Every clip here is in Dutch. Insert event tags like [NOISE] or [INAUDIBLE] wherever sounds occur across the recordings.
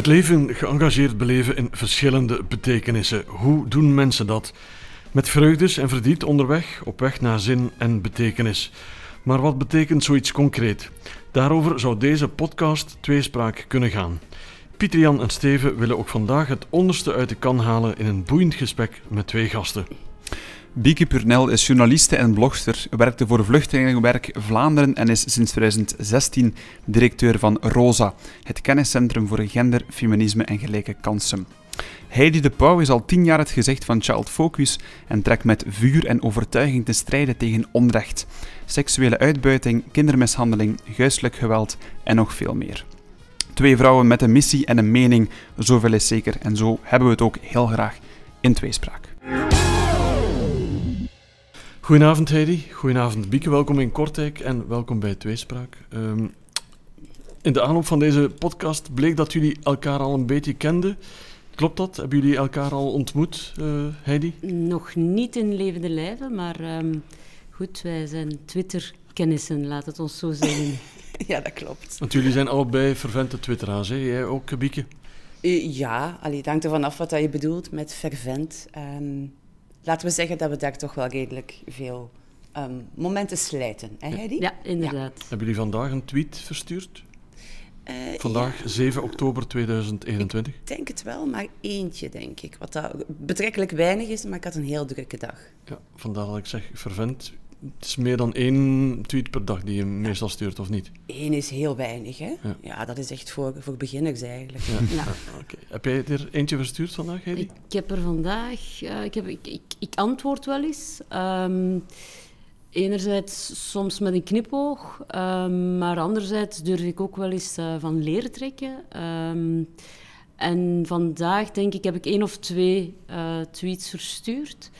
Het leven geëngageerd beleven in verschillende betekenissen. Hoe doen mensen dat? Met vreugdes en verdriet onderweg, op weg naar zin en betekenis. Maar wat betekent zoiets concreet? Daarover zou deze podcast tweespraak kunnen gaan. Pieter Jan en Steven willen ook vandaag het onderste uit de kan halen in een boeiend gesprek met twee gasten. Bieke Purnell is journaliste en blogster, werkte voor Vluchtelingenwerk Vlaanderen en is sinds 2016 directeur van ROSA, het kenniscentrum voor gender, feminisme en gelijke kansen. Heidi de Pauw is al tien jaar het gezicht van Child Focus en trekt met vuur en overtuiging te strijden tegen onrecht, seksuele uitbuiting, kindermishandeling, huiselijk geweld en nog veel meer. Twee vrouwen met een missie en een mening, zoveel is zeker en zo hebben we het ook heel graag in tweespraak. Goedenavond Heidi, goedenavond Bieke, welkom in Kortrijk en welkom bij Tweespraak. Ehm, in de aanloop van deze podcast bleek dat jullie elkaar al een beetje kenden. Klopt dat? Hebben jullie elkaar al ontmoet, uh, Heidi? Nog niet in levende lijven, maar ehm, goed, wij zijn Twitter-kennissen, laat het ons zo zeggen. [LAUGHS] ja, dat klopt. Want jullie zijn allebei fervente twitteraars, hè? Jij ook, Bieke? Uh, ja, allee, het hangt ervan af wat je bedoelt met fervent. Um, laten we zeggen dat we daar toch wel redelijk veel um, momenten slijten. Hè, Heidi? Ja, inderdaad. Hebben jullie vandaag een tweet verstuurd? Uh, vandaag, ja. 7 oktober 2021? Ik denk het wel, maar eentje, denk ik. Wat dat betrekkelijk weinig is, maar ik had een heel drukke dag. Ja, vandaar dat ik zeg, vervent. Het is meer dan één tweet per dag die je meestal stuurt, of niet? Eén is heel weinig, hè? Ja, ja dat is echt voor, voor beginners eigenlijk. Ja. ja. Okay. Heb jij er eentje verstuurd vandaag, Heidi? Ik heb er vandaag... Uh, ik, heb, ik, ik, ik, antwoord wel eens. Um, enerzijds soms met een knipoog, um, maar anderzijds durf ik ook wel eens uh, van leren trekken. Um, en vandaag, denk ik, heb ik één of twee uh, tweets verstuurd.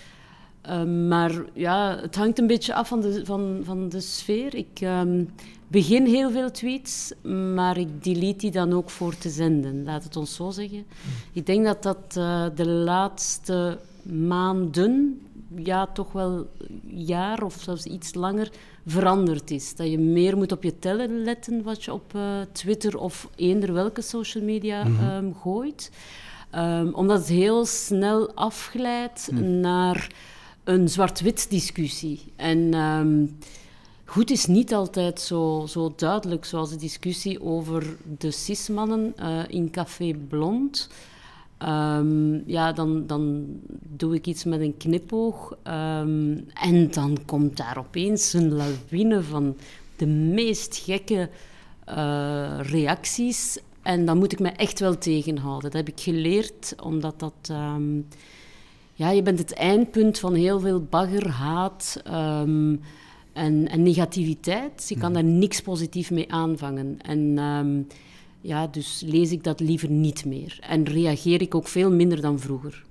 Um, maar ja, het hangt een beetje af van de, van, van de sfeer. Ik um, begin heel veel tweets, maar ik delete die dan ook voor te zenden. Laat het ons zo zeggen. Ik denk dat dat uh, de laatste maanden, ja, toch wel jaar of zelfs iets langer, veranderd is. Dat je meer moet op je tellen letten wat je op uh, Twitter of eender welke social media mm -hmm. um, gooit. omdat het heel snel afglijdt mm. naar een zwart-wit discussie. En um, goed is niet altijd zo, zo duidelijk zoals de discussie over de cismannen uh, in Café Blond. Um, ja, dan, dan doe ik iets met een knipoog. Um, en dan komt daar opeens een lawine van de meest gekke uh, reacties. En dan moet ik me echt wel tegenhouden. Dat heb ik geleerd, omdat dat... ja, je bent het eindpunt van heel veel bagger, haat um, en, en, negativiteit. Je kan daar niks positief mee aanvangen. En um, ja, dus lees ik dat liever niet meer. En reageer ik ook veel minder dan vroeger.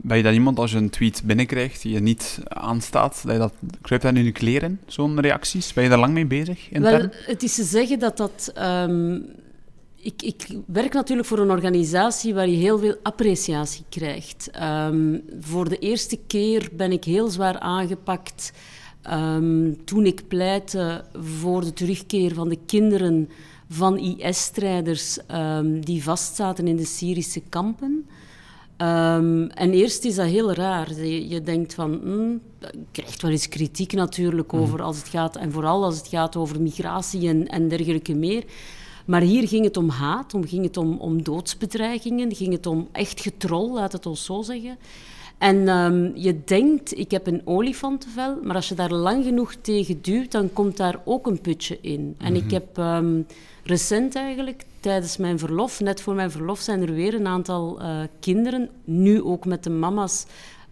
Ben je dan iemand als je een tweet binnenkrijgt die je niet aanstaat, dat je dat, kruipt dat in je kleren, zo'n reacties? Ben je daar lang mee bezig? Intern? Wel, het is te zeggen dat dat... Um, ik, ik, werk natuurlijk voor een organisatie waar je heel veel appreciatie krijgt. Um, voor de eerste keer ben ik heel zwaar aangepakt um, toen ik pleitte voor de terugkeer van de kinderen van IS-strijders um, die vastzaten in de Syrische kampen. Um, en eerst is dat heel raar. Je, je denkt van, mm, je krijgt wel eens kritiek natuurlijk over als het gaat, en vooral als het gaat over migratie en, en dergelijke meer. Maar hier ging het om haat, om, ging het om, om doodsbedreigingen, ging het om echt getrol, laat het ons zo zeggen. En um, je denkt, ik heb een olifantenvel, maar als je daar lang genoeg tegen duwt, dan komt daar ook een putje in. En ik heb um, recent eigenlijk, tijdens mijn verlof, net voor mijn verlof, zijn er weer een aantal uh, kinderen, nu ook met de mama's,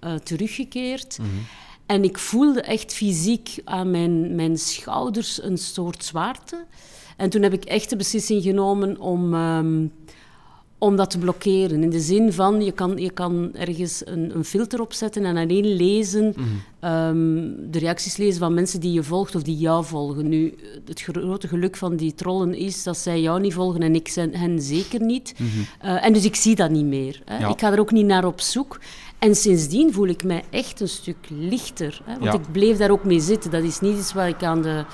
uh, teruggekeerd. Mm-hmm. En ik voelde echt fysiek aan mijn, mijn schouders een soort zwaarte. En toen heb ik echt de beslissing genomen om, um, om dat te blokkeren. In de zin van, je kan, je kan ergens een, een filter opzetten en alleen lezen, mm -hmm. um, de reacties lezen van mensen die je volgt of die jou volgen. Nu, het grote geluk van die trollen is dat zij jou niet volgen en ik hen zeker niet. Mm -hmm. uh, en dus ik zie dat niet meer. Hè. Ja. Ik ga er ook niet naar op zoek. En sindsdien voel ik mij echt een stuk lichter. Hè, want ja. ik bleef daar ook mee zitten. Dat is niet iets wat ik aan de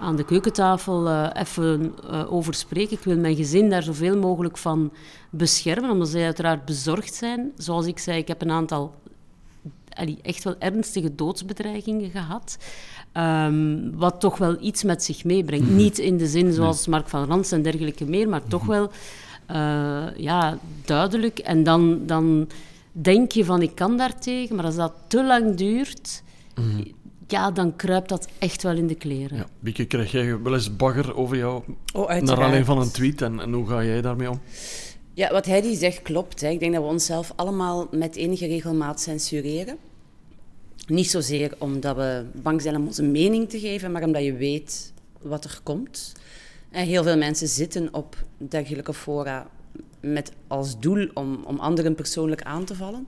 aan de keukentafel uh, even uh, over spreken. Ik wil mijn gezin daar zoveel mogelijk van beschermen, omdat zij uiteraard bezorgd zijn. Zoals ik zei, ik heb een aantal allee, echt wel ernstige doodsbedreigingen gehad. Um, wat toch wel iets met zich meebrengt. Mhm. Niet in de zin zoals Mark van Rans en dergelijke meer, maar toch mhm. wel uh, ja, duidelijk. En dan, dan denk je van ik kan daartegen, maar als dat te lang duurt, mhm. Ja, dan kruipt dat echt wel in de kleren. Ja. Bieke, krijg jij wel eens bagger over jou oh, naar alleen van een tweet en, en, hoe ga jij daarmee om? Ja, wat hij die zegt klopt. Hè. Ik denk dat we onszelf allemaal met enige regelmaat censureren. Niet zozeer omdat we bang zijn om onze mening te geven, maar omdat je weet wat er komt. En heel veel mensen zitten op dergelijke fora met als doel om, om anderen persoonlijk aan te vallen.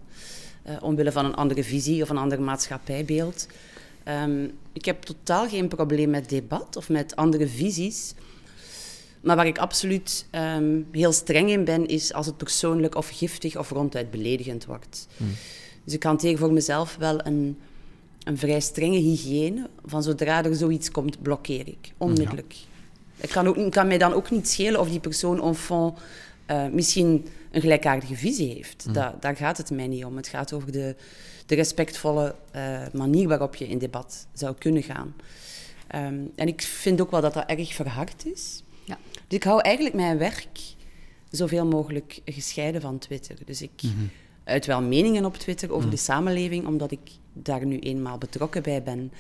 Uh, omwille van een andere visie of een ander maatschappijbeeld. Um, ik heb totaal geen probleem met debat of met andere visies. Maar waar ik absoluut um, heel streng in ben, is als het persoonlijk of giftig of ronduit beledigend wordt. Hmm. Dus ik hanteer voor mezelf wel een, een vrij strenge hygiëne. Van zodra er zoiets komt, blokkeer ik. Onmiddellijk. Het kan, ook, kan mij dan ook niet schelen of die persoon en fond uh, misschien een gelijkaardige visie heeft. Mm. daar gaat het mij niet om. Het gaat over de, de respectvolle uh, manier waarop je in debat zou kunnen gaan. Um, en ik vind ook wel dat dat erg verhard is. Ja. Dus ik hou eigenlijk mijn werk zoveel mogelijk gescheiden van Twitter. Dus ik mm -hmm. uit wel meningen op Twitter over mm. de samenleving, omdat ik daar nu eenmaal betrokken bij ben.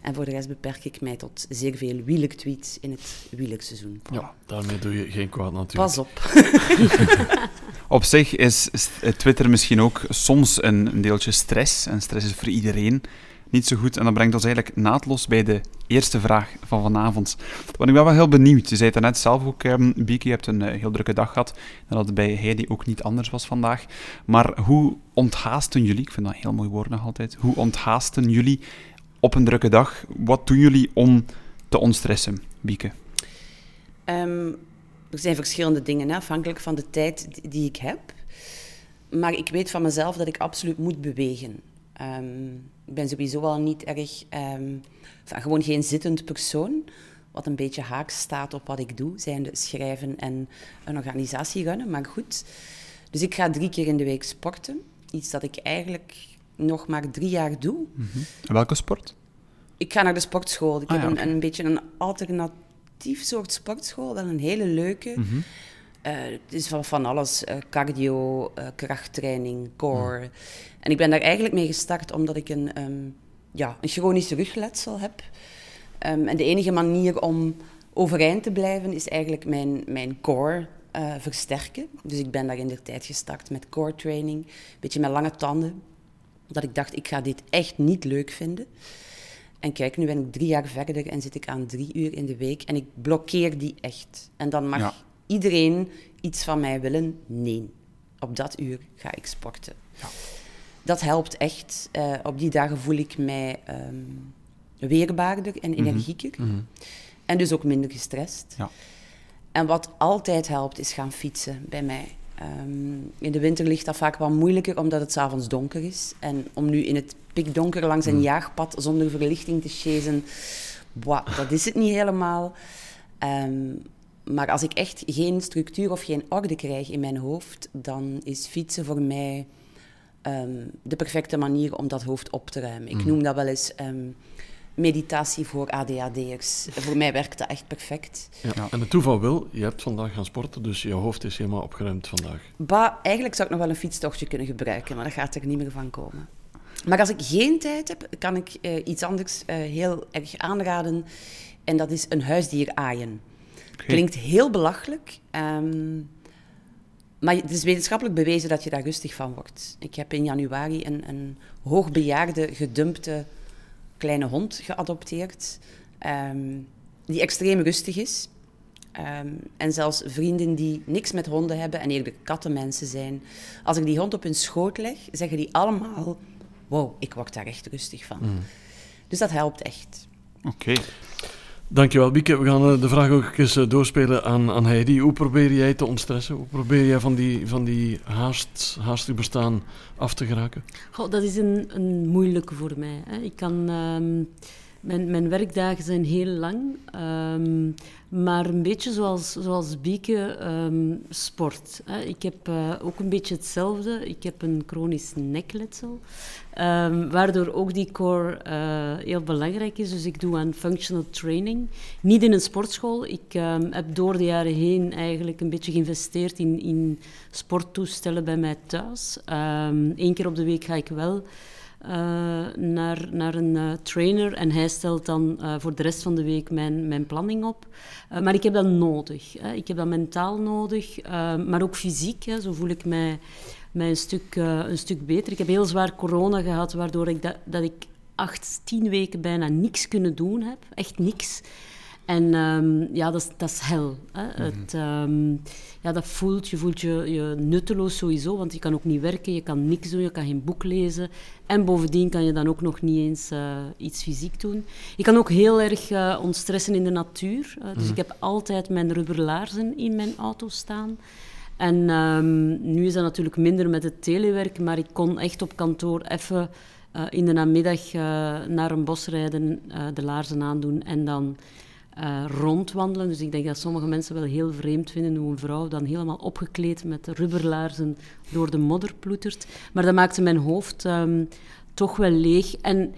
En voor de rest beperk ik mij tot zeer veel wielertweets in het wielerseizoen. Ja, daarmee doe je geen kwaad natuurlijk. Pas op. [LAUGHS] op zich is Twitter misschien ook soms een, deeltje stress. En stress is voor iedereen niet zo goed. En dat brengt ons eigenlijk naadloos bij de eerste vraag van vanavond. Want ik ben wel heel benieuwd. Je zei het net zelf ook, um, Bieke, je hebt een eh, heel drukke dag gehad. En dat het bij Heidi ook niet anders was vandaag. Maar hoe onthaasten jullie, ik vind dat een heel mooi woord nog altijd, hoe onthaasten jullie op een drukke dag. Wat doen jullie om te ontstressen, Bieke? Um, er zijn verschillende dingen, afhankelijk van de tijd die ik heb. Maar ik weet van mezelf dat ik absoluut moet bewegen. Um, ik ben sowieso al niet erg, um, gewoon geen zittend persoon. Wat een beetje haaks staat op wat ik doe, zijn de schrijven en een organisatie runnen. Maar goed, dus ik ga drie keer in de week sporten. Iets dat ik eigenlijk nog maar drie jaar doe. Mm Welke sport? Ik ga naar de sportschool. Ik ah, heb een, een, beetje een alternatief soort sportschool, wel een hele leuke. Mm het is van, van alles, uh, cardio, uh, krachttraining, core. Mm. En ik ben daar eigenlijk mee gestart omdat ik een, um, ja, een chronische rugletsel heb. Um, en de enige manier om overeind te blijven is eigenlijk mijn, mijn core versterken. Dus ik ben daar in de tijd gestart met core training, een beetje met lange tanden, dat ik dacht, ik ga dit echt niet leuk vinden. En kijk, nu ben ik drie jaar verder en zit ik aan drie uur in de week en ik blokkeer die echt. En dan mag iedereen iets van mij willen. Nee, op dat uur ga ik sporten. Ja. Dat helpt echt. Uh, op die dagen voel ik mij um, weerbaarder en mhm. energieker. Mhm. En dus ook minder gestrest. Ja. En wat altijd helpt, is gaan fietsen bij mij. Um, in de winter ligt dat vaak wat moeilijker, omdat het s'avonds donker is. En om nu in het pikdonker langs een mm. jaagpad zonder verlichting te chasen, boah, dat is het niet helemaal. Um, maar als ik echt geen structuur of geen orde krijg in mijn hoofd, dan is fietsen voor mij um, de perfecte manier om dat hoofd op te ruimen. Ik mm. noem dat wel eens meditatie voor ADHD'ers. Voor mij werkt dat echt perfect. Ja. En het toeval wil, je hebt vandaag gaan sporten, dus je hoofd is helemaal opgeruimd vandaag. Bah, eigenlijk zou ik nog wel een fietstochtje kunnen gebruiken, maar dat gaat er niet meer van komen. Maar als ik geen tijd heb, kan ik uh, iets anders uh, heel erg aanraden. En dat is een huisdier aaien. Klinkt heel belachelijk. Um, maar het is wetenschappelijk bewezen dat je daar rustig van wordt. Ik heb in januari een, een hoogbejaarde, gedumpte kleine hond geadopteerd, um, die extreem rustig is. Um, en zelfs vrienden die niks met honden hebben en eerder kattenmensen zijn. Als ik die hond op hun schoot leg, zeggen die allemaal: Wow, ik word daar echt rustig van. Mm. Dus dat helpt echt. Oké. Dankjewel, Bieke. We gaan eh, de vraag ook eens eh, doorspelen aan, aan Heidi. Hoe probeer jij te ontstressen? Hoe probeer jij van die, van die haast, haastig bestaan af te geraken? Goh, dat is een, een moeilijke voor mij. Hè. Ik kan... Um, mijn, mijn werkdagen zijn heel lang, um, maar een beetje zoals, zoals Bieke um, sport. Hè. Ik heb uh, ook een beetje hetzelfde. Ik heb een chronisch nekletsel, um, waardoor ook die core uh, heel belangrijk is. Dus ik doe aan functional training. Niet in een sportschool. Ik heb door de jaren heen eigenlijk een beetje geïnvesteerd in, in sporttoestellen bij mij thuis. Eén keer op de week ga ik wel uh, naar, naar een uh, trainer en hij stelt dan uh, voor de rest van de week mijn, mijn planning op. maar ik heb dat nodig. Hè. Ik heb dat mentaal nodig, maar ook fysiek. Hè. Zo voel ik mij, mij een, stuk, een stuk beter. Ik heb heel zwaar corona gehad, waardoor ik dat, dat ik acht, tien weken bijna niks kunnen doen heb. Echt niks. En um, ja, dat is, dat is hel. Hè. Mm -hmm. het, um, ja, dat voelt, je voelt je, je nutteloos sowieso, want je kan ook niet werken, je kan niks doen, je kan geen boek lezen. En bovendien kan je dan ook nog niet eens uh, iets fysiek doen. Je kan ook heel erg uh, ontstressen in de natuur. Uh, dus mm -hmm. ik heb altijd mijn rubberlaarzen in mijn auto staan. En um, nu is dat natuurlijk minder met het telewerk, maar ik kon echt op kantoor even in de namiddag naar een bos rijden, de laarzen aandoen en dan uh, rondwandelen. Dus ik denk dat sommige mensen wel heel vreemd vinden hoe een vrouw dan helemaal opgekleed met rubberlaarzen door de modder ploetert. Maar dat maakte mijn hoofd um, toch wel leeg. En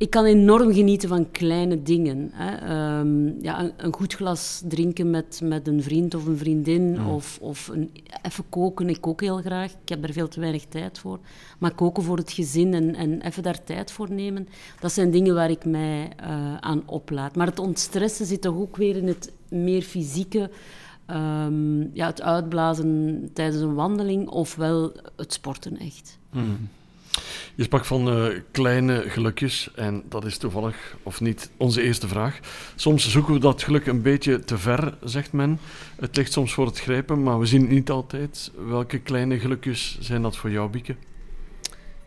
ik kan enorm genieten van kleine dingen. Hè. Um, ja, een, een, goed glas drinken met, met een vriend of een vriendin. Of, of een, even koken. Ik kook heel graag. Ik heb daar veel te weinig tijd voor. Maar koken voor het gezin en, en even daar tijd voor nemen. Dat zijn dingen waar ik mij uh, aan oplaad. Maar het ontstressen zit toch ook weer in het meer fysieke. Um, ja, het uitblazen tijdens een wandeling. Ofwel het sporten echt. Mm. Je sprak van uh, kleine gelukjes en dat is toevallig of niet onze eerste vraag. Soms zoeken we dat geluk een beetje te ver, zegt men. Het ligt soms voor het grijpen, maar we zien het niet altijd. Welke kleine gelukjes zijn dat voor jou, Bieke?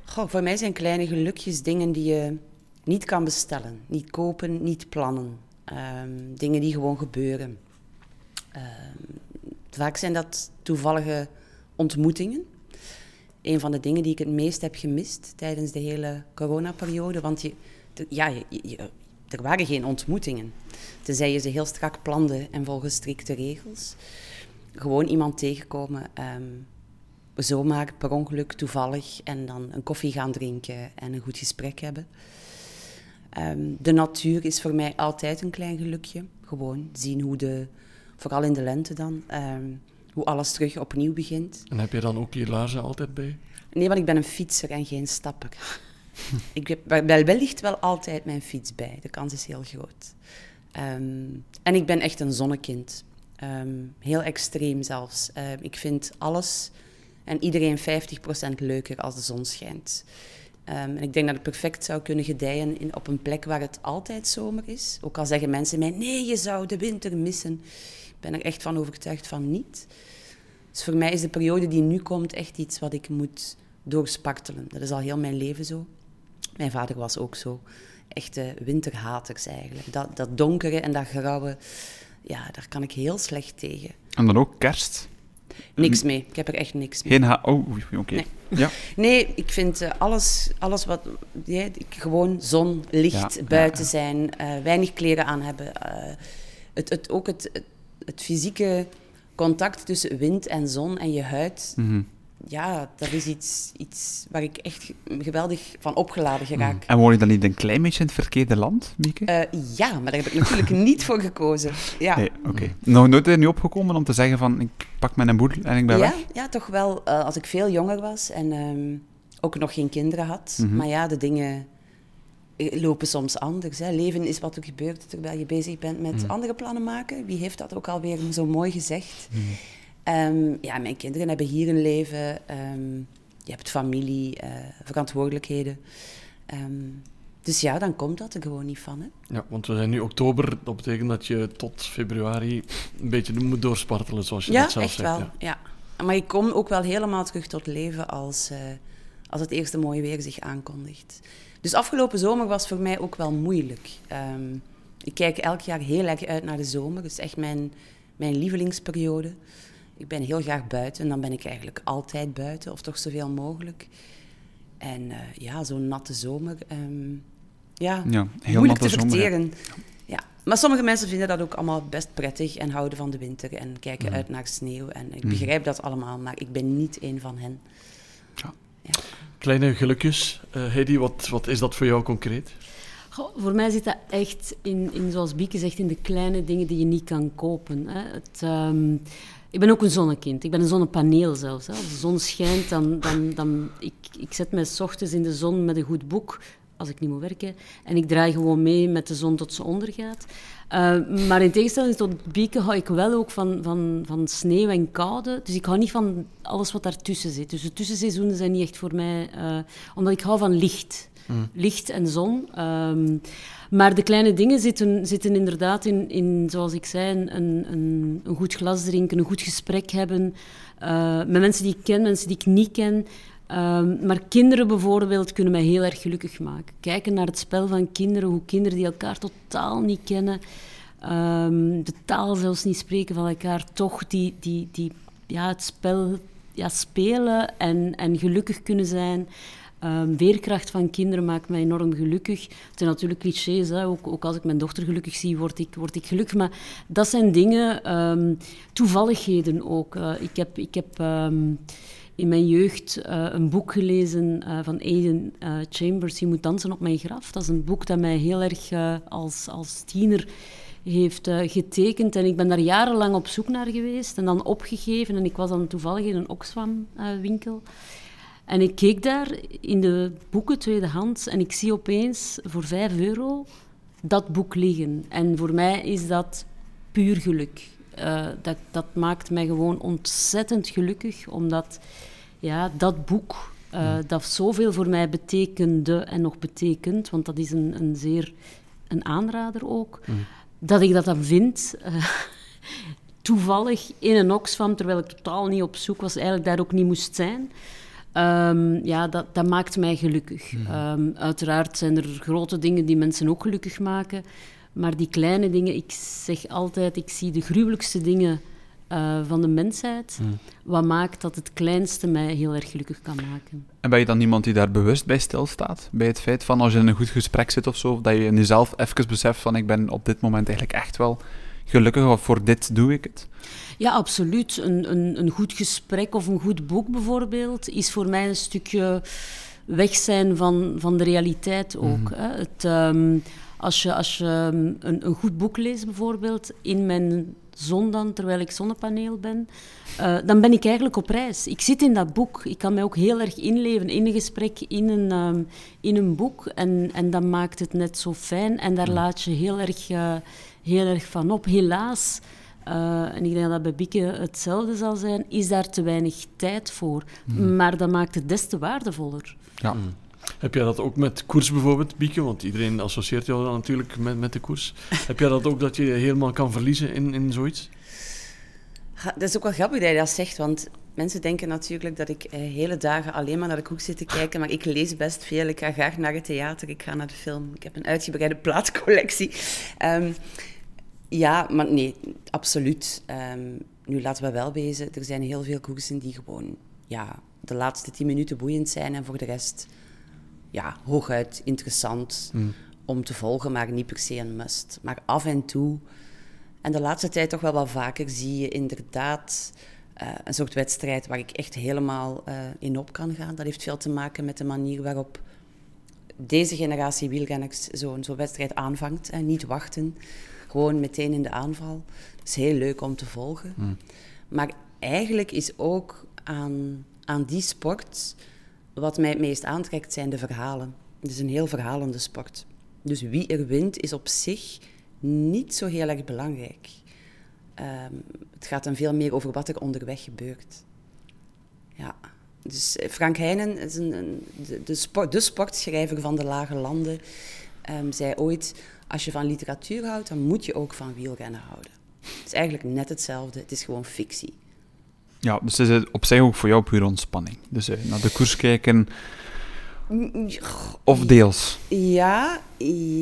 Goh, voor mij zijn kleine gelukjes dingen die je niet kan bestellen, niet kopen, niet plannen. Um, dingen die gewoon gebeuren. Um, vaak zijn dat toevallige ontmoetingen een van de dingen die ik het meest heb gemist tijdens de hele coronaperiode. Want je, ja, er waren geen ontmoetingen. Tenzij je ze heel strak plande en volgens strikte regels. Gewoon iemand tegenkomen, um, zomaar per ongeluk toevallig, en dan een koffie gaan drinken en een goed gesprek hebben. Um, de natuur is voor mij altijd een klein gelukje. Gewoon zien hoe de, vooral in de lente dan, um, hoe alles terug opnieuw begint. En heb je dan ook je laarzen altijd bij? Nee, want ik ben een fietser en geen stapper. [LAUGHS] ik heb, wel, wellicht wel altijd mijn fiets bij. De kans is heel groot. Um, en ik ben echt een zonnekind. Um, heel extreem zelfs. Uh, ik vind alles en iedereen 50% leuker als de zon schijnt. Um, en ik denk dat het perfect zou kunnen gedijen in, op een plek waar het altijd zomer is. Ook al zeggen mensen mij, nee, je zou de winter missen ben er echt van overtuigd van niet. Dus voor mij is de periode die nu komt echt iets wat ik moet doorspartelen. Dat is al heel mijn leven zo. Mijn vader was ook zo. Echte winterhaters eigenlijk. Dat, dat donkere en dat grauwe, ja, daar kan ik heel slecht tegen. En dan ook kerst? Niks mee. Ik heb er echt niks mee. Geen ha oh, oké. Okay. Nee. Ja. [LAUGHS] nee, ik vind uh, alles, alles wat... Ja, gewoon zon, licht, ja, buiten ja, zijn, uh, weinig kleren aan hebben. Uh, het, het, ook het, het het fysieke contact tussen wind en zon en je huid, mm -hmm. ja, dat is iets, iets waar ik echt geweldig van opgeladen geraak. Mm. En woon je dan niet een klein beetje in het verkeerde land, Mieke? Uh, ja, maar daar heb ik natuurlijk [LAUGHS] niet voor gekozen. Ja. Nee, oké. Okay. Nog nooit er nu opgekomen om te zeggen van, ik pak mijn boel en ik ben ja, weg? Ja, toch wel. Uh, als ik veel jonger was en um, ook nog geen kinderen had. Mm -hmm. Maar ja, de dingen lopen soms anders. Hè. Leven is wat er gebeurt terwijl je bezig bent met mm. andere plannen maken. Wie heeft dat ook alweer zo mooi gezegd? Mm. Um, ja, mijn kinderen hebben hier een leven. Um, je hebt familie, uh, verantwoordelijkheden. Um, dus ja, dan komt dat er gewoon niet van. Hè? Ja, want we zijn nu oktober. Dat betekent dat je tot februari een beetje moet doorspartelen, zoals je ja, dat zelf echt zegt. Wel, ja, Maar ik kom ook wel helemaal terug tot leven als, uh, als het eerste mooie weer zich aankondigt. Dus afgelopen zomer was voor mij ook wel moeilijk. Um, ik kijk elk jaar heel erg uit naar de zomer. Dat is echt mijn, mijn lievelingsperiode. Ik ben heel graag buiten en dan ben ik eigenlijk altijd buiten, of toch zoveel mogelijk. En uh, ja, zo'n natte zomer, um, ja, Ja, heel moeilijk te zomer, verteren. Ja. Maar sommige mensen vinden dat ook allemaal best prettig en houden van de winter en kijken Mhm. uit naar sneeuw. En ik begrijp dat allemaal, maar ik ben niet een van hen. Kleine gelukjes. Eh Heidi, wat, wat is dat voor jou concreet? Goh, voor mij zit dat echt in, in, zoals Bieke zegt, in de kleine dingen die je niet kan kopen. Hè. Het, ehm, ik ben ook een zonnekind. Ik ben een zonnepaneel zelfs. Hè. Als de zon schijnt, dan... dan, dan ik, ik zet mij 's ochtends in de zon met een goed boek, als ik niet moet werken. En ik draai gewoon mee met de zon tot ze ondergaat. Uh, maar in tegenstelling tot Bieke hou ik wel ook van, van, van sneeuw en koude. Dus ik hou niet van alles wat daartussen zit. Dus de tussenseizoenen zijn niet echt voor mij... Uh, omdat ik hou van licht. Mm. Licht en zon. Um, maar de kleine dingen zitten, zitten inderdaad in, in, zoals ik zei, een, een, een goed glas drinken, een goed gesprek hebben. Uh, met mensen die ik ken, mensen die ik niet ken. Um, maar kinderen bijvoorbeeld kunnen mij heel erg gelukkig maken. Kijken naar het spel van kinderen, hoe kinderen die elkaar totaal niet kennen, um, de taal zelfs niet spreken van elkaar, toch die, die, die, ja, het spel ja, spelen en, en gelukkig kunnen zijn. Weerkracht van kinderen maakt mij enorm gelukkig. Het zijn natuurlijk clichés, hè. Ook, ook, als ik mijn dochter gelukkig zie, word ik, word ik gelukkig. Maar dat zijn dingen, toevalligheden ook. Uh, ik heb, ik heb in mijn jeugd uh, een boek gelezen uh, van Aiden Chambers, Je moet dansen op mijn graf. Dat is een boek dat mij heel erg als, als tiener heeft getekend. En ik ben daar jarenlang op zoek naar geweest en dan opgegeven. En ik was dan toevallig in een Oxfam-winkel. En ik keek daar in de boeken tweedehands en ik zie opeens voor 5 euro dat boek liggen. En voor mij is dat puur geluk. Uh, dat, dat maakt mij gewoon ontzettend gelukkig, omdat ja, dat boek, uh, dat zoveel voor mij betekende en nog betekent, want dat is een, een zeer een aanrader ook, mm. dat ik dat dan vind. Uh, toevallig in een Oxfam, terwijl ik totaal niet op zoek was, eigenlijk daar ook niet moest zijn. Um, ja, dat, dat maakt mij gelukkig. Mm. Um, uiteraard zijn er grote dingen die mensen ook gelukkig maken. Maar die kleine dingen, ik zeg altijd, ik zie de gruwelijkste dingen uh, van de mensheid. Mm. Wat maakt dat het kleinste mij heel erg gelukkig kan maken. En ben je dan iemand die daar bewust bij stilstaat? Bij het feit van als je in een goed gesprek zit of zo, dat je in jezelf even beseft van ik ben op dit moment eigenlijk echt wel gelukkig of voor dit doe ik het? Ja, absoluut. Een, een, een goed gesprek of een goed boek bijvoorbeeld is voor mij een stukje weg zijn van, van de realiteit ook. Mm. Hè. Het, um, als je, als je een, een goed boek leest bijvoorbeeld in mijn zon dan, terwijl ik zonnepaneel ben, uh, dan ben ik eigenlijk op reis. Ik zit in dat boek. Ik kan mij ook heel erg inleven in een gesprek, in een, um, in een boek. En, en dat maakt het net zo fijn. En daar laat je heel erg, uh, heel erg van op. Helaas... Uh, en ik denk dat bij Bieke hetzelfde zal zijn, is daar te weinig tijd voor. Mm. Maar dat maakt het des te waardevoller. Ja. Mm. Heb jij dat ook met koers bijvoorbeeld, Bieke? Want iedereen associeert jou natuurlijk met, met de koers. Heb jij dat ook, dat je helemaal kan verliezen in, in zoiets? Dat is ook wel grappig dat je dat zegt, want mensen denken natuurlijk dat ik eh, hele dagen alleen maar naar de koers zit te kijken, maar ik lees best veel. Ik ga graag naar het theater, ik ga naar de film. Ik heb een uitgebreide plaatcollectie. Um, ja, maar nee, absoluut. Um, nu laten we wel wezen, er zijn heel veel koersen die gewoon ja, de laatste tien minuten boeiend zijn en voor de rest ja, hooguit interessant mm. om te volgen, maar niet per se een must. Maar af en toe, en de laatste tijd toch wel wat vaker, zie je inderdaad uh, een soort wedstrijd waar ik echt helemaal uh, in op kan gaan. Dat heeft veel te maken met de manier waarop deze generatie wielrenners zo'n zo wedstrijd aanvangt en niet wachten. Gewoon meteen in de aanval. Dat is heel leuk om te volgen. Mm. Maar eigenlijk is ook aan, aan die sport wat mij het meest aantrekt, zijn de verhalen. Het is een heel verhalende sport. Dus wie er wint, is op zich niet zo heel erg belangrijk. Um, het gaat dan veel meer over wat er onderweg gebeurt. Ja. Dus Frank is een, een, de, de, sport, de, sportschrijver van de Lage Landen. Um, zei ooit, als je van literatuur houdt, dan moet je ook van wielrennen houden. Het is eigenlijk net hetzelfde, het is gewoon fictie. Ja, dus het is op zich ook voor jou puur ontspanning. Dus uh, naar de koers kijken, of deels? Ja,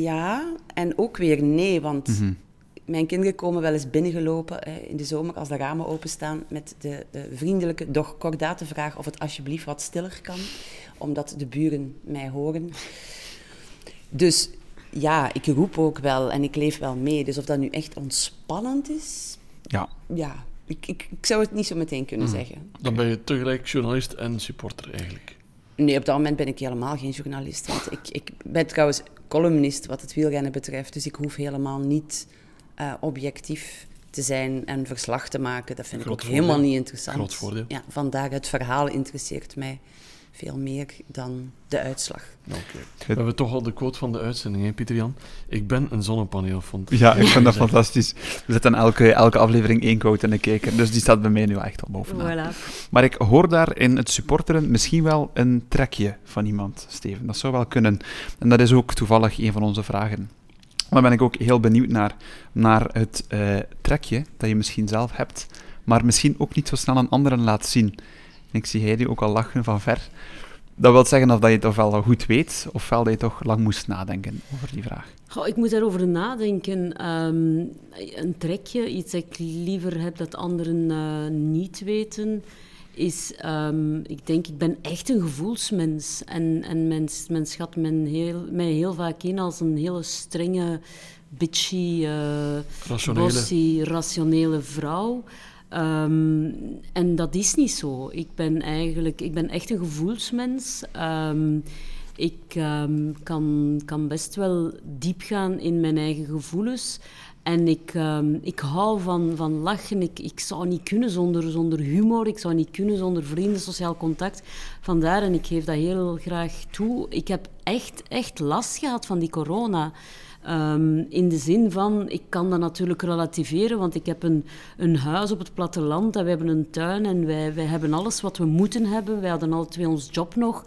ja. En ook weer nee, want mm -hmm. mijn kinderen komen wel eens binnengelopen eh, in de zomer als de ramen openstaan met de, de vriendelijke, doch kordate vraag of het alsjeblieft wat stiller kan, omdat de buren mij horen. Dus ja, ik roep ook wel en ik leef wel mee. Dus of dat nu echt ontspannend is, Ja. ja, ik, ik, ik zou het niet zo meteen kunnen Hmm. zeggen. Dan ben je tegelijk journalist en supporter eigenlijk. Nee, op dat moment ben ik helemaal geen journalist. Want ik, ik ben trouwens columnist wat het wielrennen betreft. Dus ik hoef helemaal niet eh, objectief te zijn en verslag te maken. Dat vind ik ook voordeel. helemaal niet interessant. Groot voordeel. Ja, vandaar het verhaal interesseert mij veel meer dan de uitslag. Oké. We hebben toch al de quote van de uitzending, hè, Pieter-Jan? Ik ben een zonnepaneel, vond Ja, ik vind dat [LAUGHS] fantastisch. We zetten elke, elke aflevering één quote in de kijker, dus die staat bij mij nu echt al bovenaan. Voilà. Maar ik hoor daar in het supporteren misschien wel een trekje van iemand, Steven. Dat zou wel kunnen. En dat is ook toevallig een van onze vragen. Daar ben ik ook heel benieuwd naar, naar het eh, trekje dat je misschien zelf hebt, maar misschien ook niet zo snel aan anderen laat zien. En ik zie Heidi ook al lachen van ver. Dat wil zeggen of dat je het ofwel al goed weet, ofwel dat je toch lang moest nadenken over die vraag. Goh, ik moet daarover nadenken. Ehm, een trekje, iets dat ik liever heb dat anderen eh, niet weten, is, ehm, ik denk, ik ben echt een gevoelsmens. En, en men, men schat men heel, mij heel vaak in als een hele strenge, bitchy, eh Rationele. bossy, rationele vrouw. Ehm, en dat is niet zo. Ik ben eigenlijk, ik ben echt een gevoelsmens. Ehm, ik ehm, kan, kan best wel diep gaan in mijn eigen gevoelens. En ik, ik hou van, van lachen. Ik, ik zou niet kunnen zonder, zonder humor. Ik zou niet kunnen zonder vrienden, sociaal contact. Vandaar, en ik geef dat heel graag toe. Ik heb echt, echt last gehad van die corona. Ehm, in de zin van, ik kan dat natuurlijk relativeren, want ik heb een, een huis op het platteland en we hebben een tuin en wij, wij hebben alles wat we moeten hebben. Wij hadden alle twee ons job nog.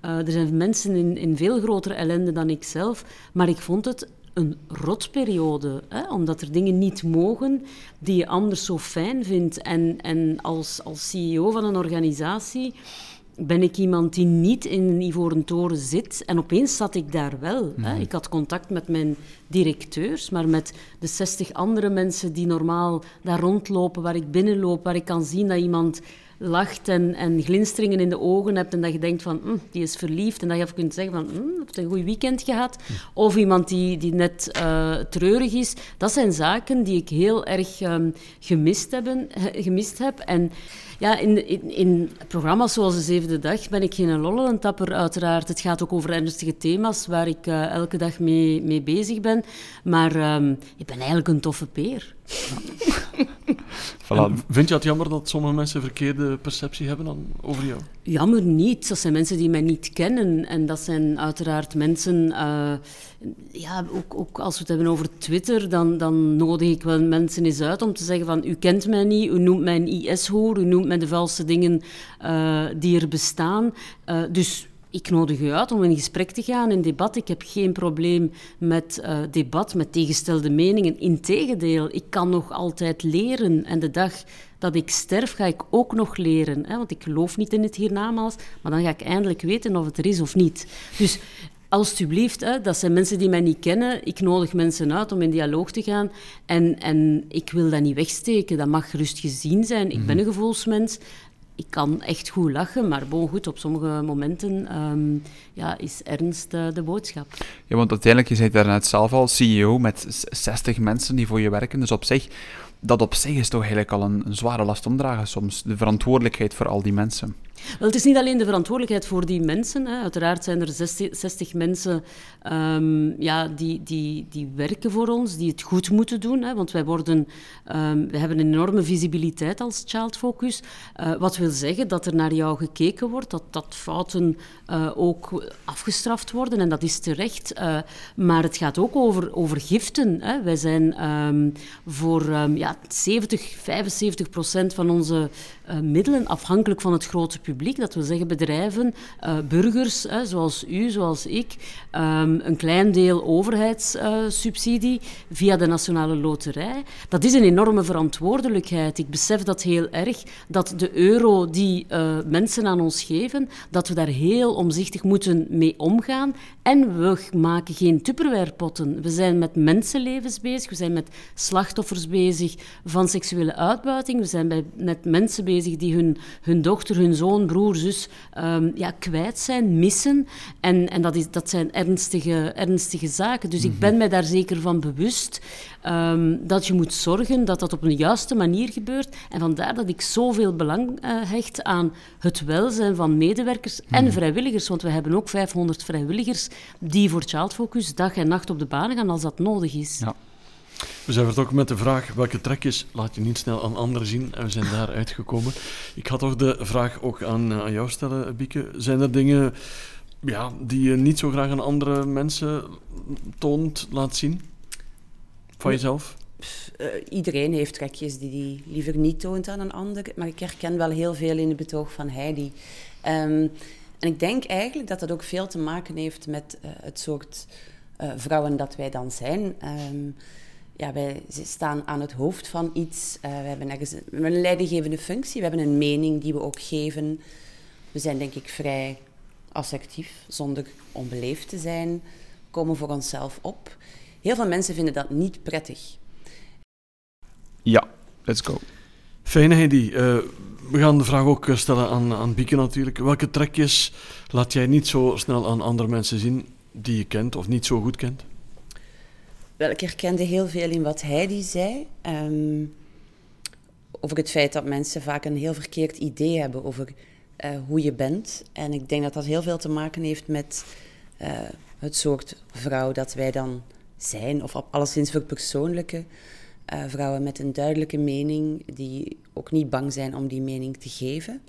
Eh, er zijn mensen in, in veel grotere ellende dan ik zelf, maar ik vond het een rotperiode, hè? omdat er dingen niet mogen die je anders zo fijn vindt. En, en als, als CEO van een organisatie ben ik iemand die niet in een ivoren toren zit. En opeens zat ik daar wel. Hè. Ik had contact met mijn directeurs, maar met de 60 andere mensen die normaal daar rondlopen, waar ik binnenloop, waar ik kan zien dat iemand lacht en, en glinsteringen in de ogen hebt en dat je denkt van, "Hm, die is verliefd. En dat je even kunt zeggen van, hm, heb je een goed weekend gehad? Of iemand die, die net eh, treurig is. Dat zijn zaken die ik heel erg ehm, gemist, hebben, he- gemist heb. En ja, in, in, programma's zoals De Zevende Dag ben ik geen lolletapper, uiteraard. Het gaat ook over ernstige thema's waar ik eh, elke dag mee, mee bezig ben. Maar ehm, ik ben eigenlijk een toffe peer. [LAUGHS] Voilà. Vind je het jammer dat sommige mensen verkeerde perceptie hebben dan over jou? Jammer niet. Dat zijn mensen die mij niet kennen. En dat zijn uiteraard mensen... eh, ja, ook, ook als we het hebben over Twitter, dan, dan nodig ik wel mensen eens uit om te zeggen van... U kent mij niet, u noemt mij een IS-hoor, u noemt mij de vuilste dingen eh, die er bestaan. Eh, dus... Ik nodig u uit om in gesprek te gaan, in debat. Ik heb geen probleem met eh, debat, met tegenstelde meningen. Integendeel, ik kan nog altijd leren. En de dag dat ik sterf, ga ik ook nog leren. Hè? Want ik geloof niet in het hiernamaals, maar dan ga ik eindelijk weten of het er is of niet. Dus alstublieft, hè, dat zijn mensen die mij niet kennen. Ik nodig mensen uit om in dialoog te gaan. En, en ik wil dat niet wegsteken. Dat mag gerust gezien zijn. Ik ben een gevoelsmens. Ik kan echt goed lachen, maar bon, goed, op sommige momenten ehm, ja, is ernst eh, de boodschap. Ja, want uiteindelijk, je zei daarnet zelf al, CEO met z- 60 mensen die voor je werken. Dus op zich, dat op zich is toch eigenlijk al een, een zware last omdragen soms. De verantwoordelijkheid voor al die mensen. Wel, het is niet alleen de verantwoordelijkheid voor die mensen. Hè. Uiteraard zijn er 60, 60 mensen ehm, ja, die, die, die werken voor ons, die het goed moeten doen. Hè. Want wij, worden, ehm, wij hebben een enorme visibiliteit als Child Focus. Eh, wat wil zeggen dat er naar jou gekeken wordt, dat, dat fouten eh, ook afgestraft worden. En dat is terecht. Eh, maar het gaat ook over, over giften. Hè. Wij zijn ehm, voor ja, 70, 75 procent van onze eh, middelen afhankelijk van het grote publiek. Dat wil zeggen bedrijven, eh, burgers, hè, zoals u, zoals ik. ehm, een klein deel overheidssubsidie via de Nationale Loterij. Dat is een enorme verantwoordelijkheid. Ik besef dat heel erg, dat de euro die eh, mensen aan ons geven, dat we daar heel omzichtig moeten mee omgaan. En we maken geen tupperwarepotten. We zijn met mensenlevens bezig, we zijn met slachtoffers bezig van seksuele uitbuiting, we zijn met mensen bezig bezig die hun, hun dochter, hun zoon, broer, zus ehm, ja, kwijt zijn, missen. En, en dat, is, dat zijn ernstige, ernstige zaken. Dus ik mhm. ben mij daar zeker van bewust ehm, dat je moet zorgen dat dat op een juiste manier gebeurt. En vandaar dat ik zoveel belang uh, hecht aan het welzijn van medewerkers en mhm. vrijwilligers. Want we hebben ook 500 vrijwilligers die voor Child Focus dag en nacht op de baan gaan als dat nodig is. Ja. We zijn vertrokken met de vraag welke trekjes laat je niet snel aan anderen zien en we zijn daar uitgekomen. Ik had toch de vraag ook aan, eh, aan jou stellen, Bieke. Zijn er dingen ja, die je niet zo graag aan andere mensen toont, laat zien? Van jezelf? Uh, iedereen heeft trekjes die hij liever niet toont aan een ander. Maar ik herken wel heel veel in het betoog van Heidi. Um, en ik denk eigenlijk dat dat ook veel te maken heeft met uh, het soort uh, vrouwen dat wij dan zijn. Um, ja, wij staan aan het hoofd van iets. Uh, we, hebben ergens, we hebben een leidinggevende functie. We hebben een mening die we ook geven. We zijn denk ik vrij assertief, zonder onbeleefd te zijn. Komen voor onszelf op. Heel veel mensen vinden dat niet prettig. Ja, let's go. Fijn, Heidi. Uh, we gaan de vraag ook stellen aan, aan Bieke natuurlijk. Welke trekjes laat jij niet zo snel aan andere mensen zien die je kent of niet zo goed kent? Wel, ik herkende heel veel in wat Heidi zei. Um, over het feit dat mensen vaak een heel verkeerd idee hebben over uh, hoe je bent. En ik denk dat dat heel veel te maken heeft met uh, het soort vrouw dat wij dan zijn, of alleszins voor persoonlijke. Uh, vrouwen met een duidelijke mening, die ook niet bang zijn om die mening te geven.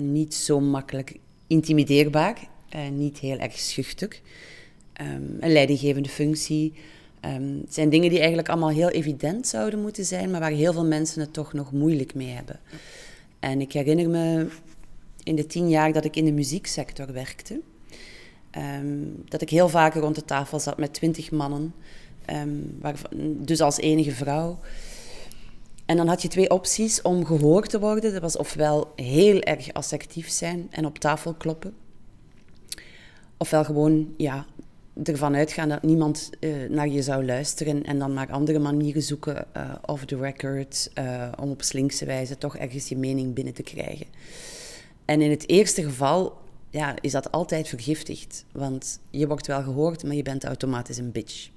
niet zo makkelijk intimideerbaar, niet heel erg schuchter. Um, een leidinggevende functie. Um, het zijn dingen die eigenlijk allemaal heel evident zouden moeten zijn, maar waar heel veel mensen het toch nog moeilijk mee hebben. En ik herinner me in de tien jaar dat ik in de muzieksector werkte, um, dat ik heel vaak rond de tafel zat met twintig mannen, dus als enige vrouw. En dan had je twee opties om gehoord te worden. Dat was ofwel heel erg assertief zijn en op tafel kloppen, ofwel gewoon ja, ervan uitgaan dat niemand uh, naar je zou luisteren en dan maar andere manieren zoeken, uh, off the record, uh, om op slinkse wijze toch ergens je mening binnen te krijgen. En in het eerste geval ja, is dat altijd vergiftigd, want je wordt wel gehoord, maar je bent automatisch een bitch.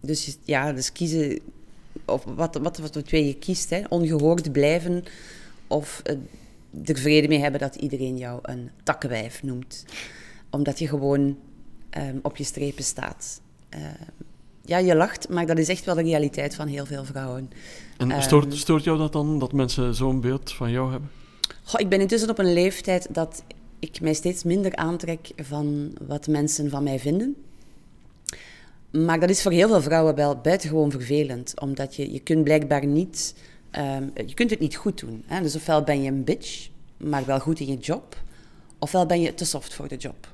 Dus ja, dus kiezen, of wat, wat, wat de twee je kiest, hè, ongehoord blijven of er vrede mee hebben dat iedereen jou een takkenwijf noemt. Omdat je gewoon um, op je strepen staat. Uh, ja, je lacht, maar dat is echt wel de realiteit van heel veel vrouwen. En stoort, ehm, stoort jou dat dan, dat mensen zo'n beeld van jou hebben? Goh, ik ben intussen op een leeftijd dat ik mij steeds minder aantrek van wat mensen van mij vinden. Maar dat is voor heel veel vrouwen wel buitengewoon vervelend, omdat je, je kunt blijkbaar niet, um, je kunt het niet goed doen. Hè? Dus ofwel ben je een bitch, maar wel goed in je job, ofwel ben je te soft voor de job.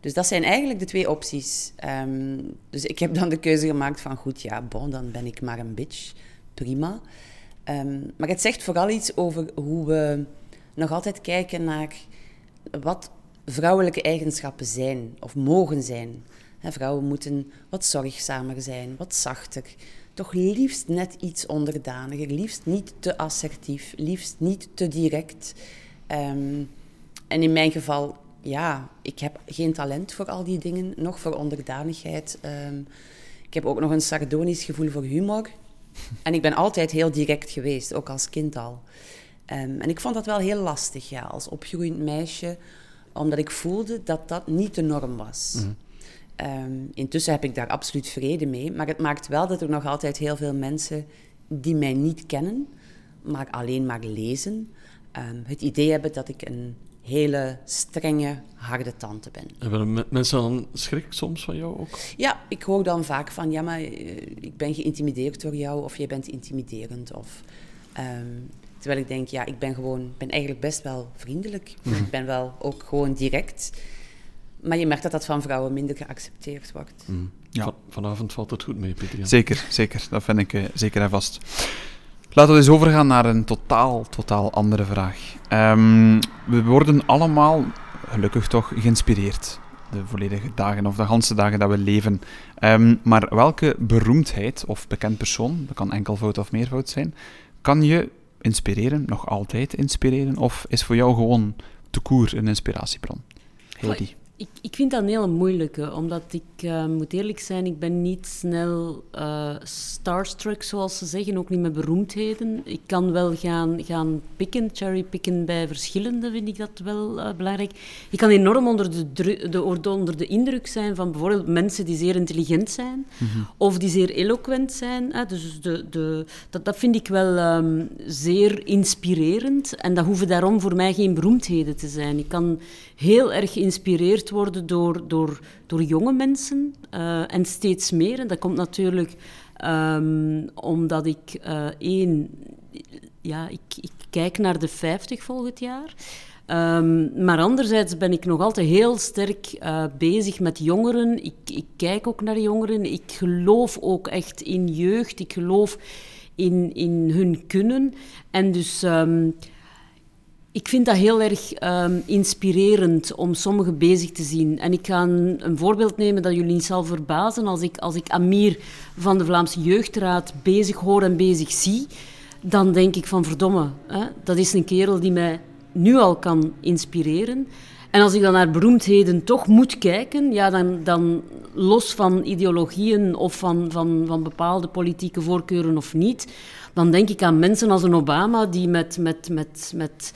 Dus dat zijn eigenlijk de twee opties. Um, dus ik heb dan de keuze gemaakt van, goed, ja, bon, dan ben ik maar een bitch. Prima. Um, maar het zegt vooral iets over hoe we nog altijd kijken naar wat vrouwelijke eigenschappen zijn of mogen zijn. vrouwen moeten wat zorgzamer zijn, wat zachter. Toch liefst net iets onderdaniger, liefst niet te assertief, liefst niet te direct. Um, en in mijn geval ja, ik heb geen talent voor al die dingen, nog voor onderdanigheid. Um, ik heb ook nog een sardonisch gevoel voor humor. [LAUGHS] En ik ben altijd heel direct geweest, ook als kind al. Um, en ik vond dat wel heel lastig, ja, als opgroeiend meisje, omdat ik voelde dat dat niet de norm was. Mm um, intussen heb ik daar absoluut vrede mee, maar het maakt wel dat er nog altijd heel veel mensen die mij niet kennen, maar alleen maar lezen, het idee hebben dat ik een hele strenge, harde tante ben. Hebben mensen dan schrik soms van jou ook? Ja, ik hoor dan vaak van, ja, maar eh, ik ben geïntimideerd door jou of jij bent intimiderend. Of, um, terwijl ik denk, ja, ik ben gewoon, ben eigenlijk best wel vriendelijk. Mhm. Ik ben wel ook gewoon direct. Maar je merkt dat dat van vrouwen minder geaccepteerd wordt. Mhm. Ja. vanavond valt het goed mee, Pieter. Zeker, zeker. Dat vind ik uh, zeker en vast. Laten we eens overgaan naar een totaal, totaal andere vraag. Um, we worden allemaal, gelukkig toch, geïnspireerd. De volledige dagen of de ganse dagen dat we leven. Um, maar welke beroemdheid of bekend persoon, dat kan enkelvoud of meervoud zijn, kan je inspireren, nog altijd inspireren? Of is voor jou gewoon te koer een inspiratiebron? Heidi. Ik, ik vind dat een hele moeilijke, omdat ik uh, moet eerlijk zijn, ik ben niet snel uh, starstruck, zoals ze zeggen, ook niet met beroemdheden. Ik kan wel gaan, gaan pikken, cherrypicken bij verschillende, vind ik dat wel uh, belangrijk. Ik kan enorm onder de, de, onder de indruk zijn van bijvoorbeeld mensen die zeer intelligent zijn, -hmm. of die zeer eloquent zijn. Dus de, de, dat, dat vind ik wel um, zeer inspirerend. En dat hoeven daarom voor mij geen beroemdheden te zijn. Ik kan heel erg geïnspireerd worden door, door, door jonge mensen uh, en steeds meer. En dat komt natuurlijk um, omdat ik uh, één, ja, ik, ik, kijk naar de 50 volgend jaar. Um, maar anderzijds ben ik nog altijd heel sterk uh, bezig met jongeren. Ik, ik, kijk ook naar jongeren. Ik geloof ook echt in jeugd. Ik geloof in, in hun kunnen. En dus. Um, ik vind dat heel erg um, inspirerend om sommigen bezig te zien. En ik ga een, een, voorbeeld nemen dat jullie niet zal verbazen. Als ik, als ik Amir van de Vlaamse Jeugdraad bezig hoor en bezig zie, dan denk ik van verdomme, hè, dat is een kerel die mij nu al kan inspireren. En als ik dan naar beroemdheden toch moet kijken, ja, dan, dan los van ideologieën of van, van, van bepaalde politieke voorkeuren of niet, dan denk ik aan mensen als een Obama die met, met, met, met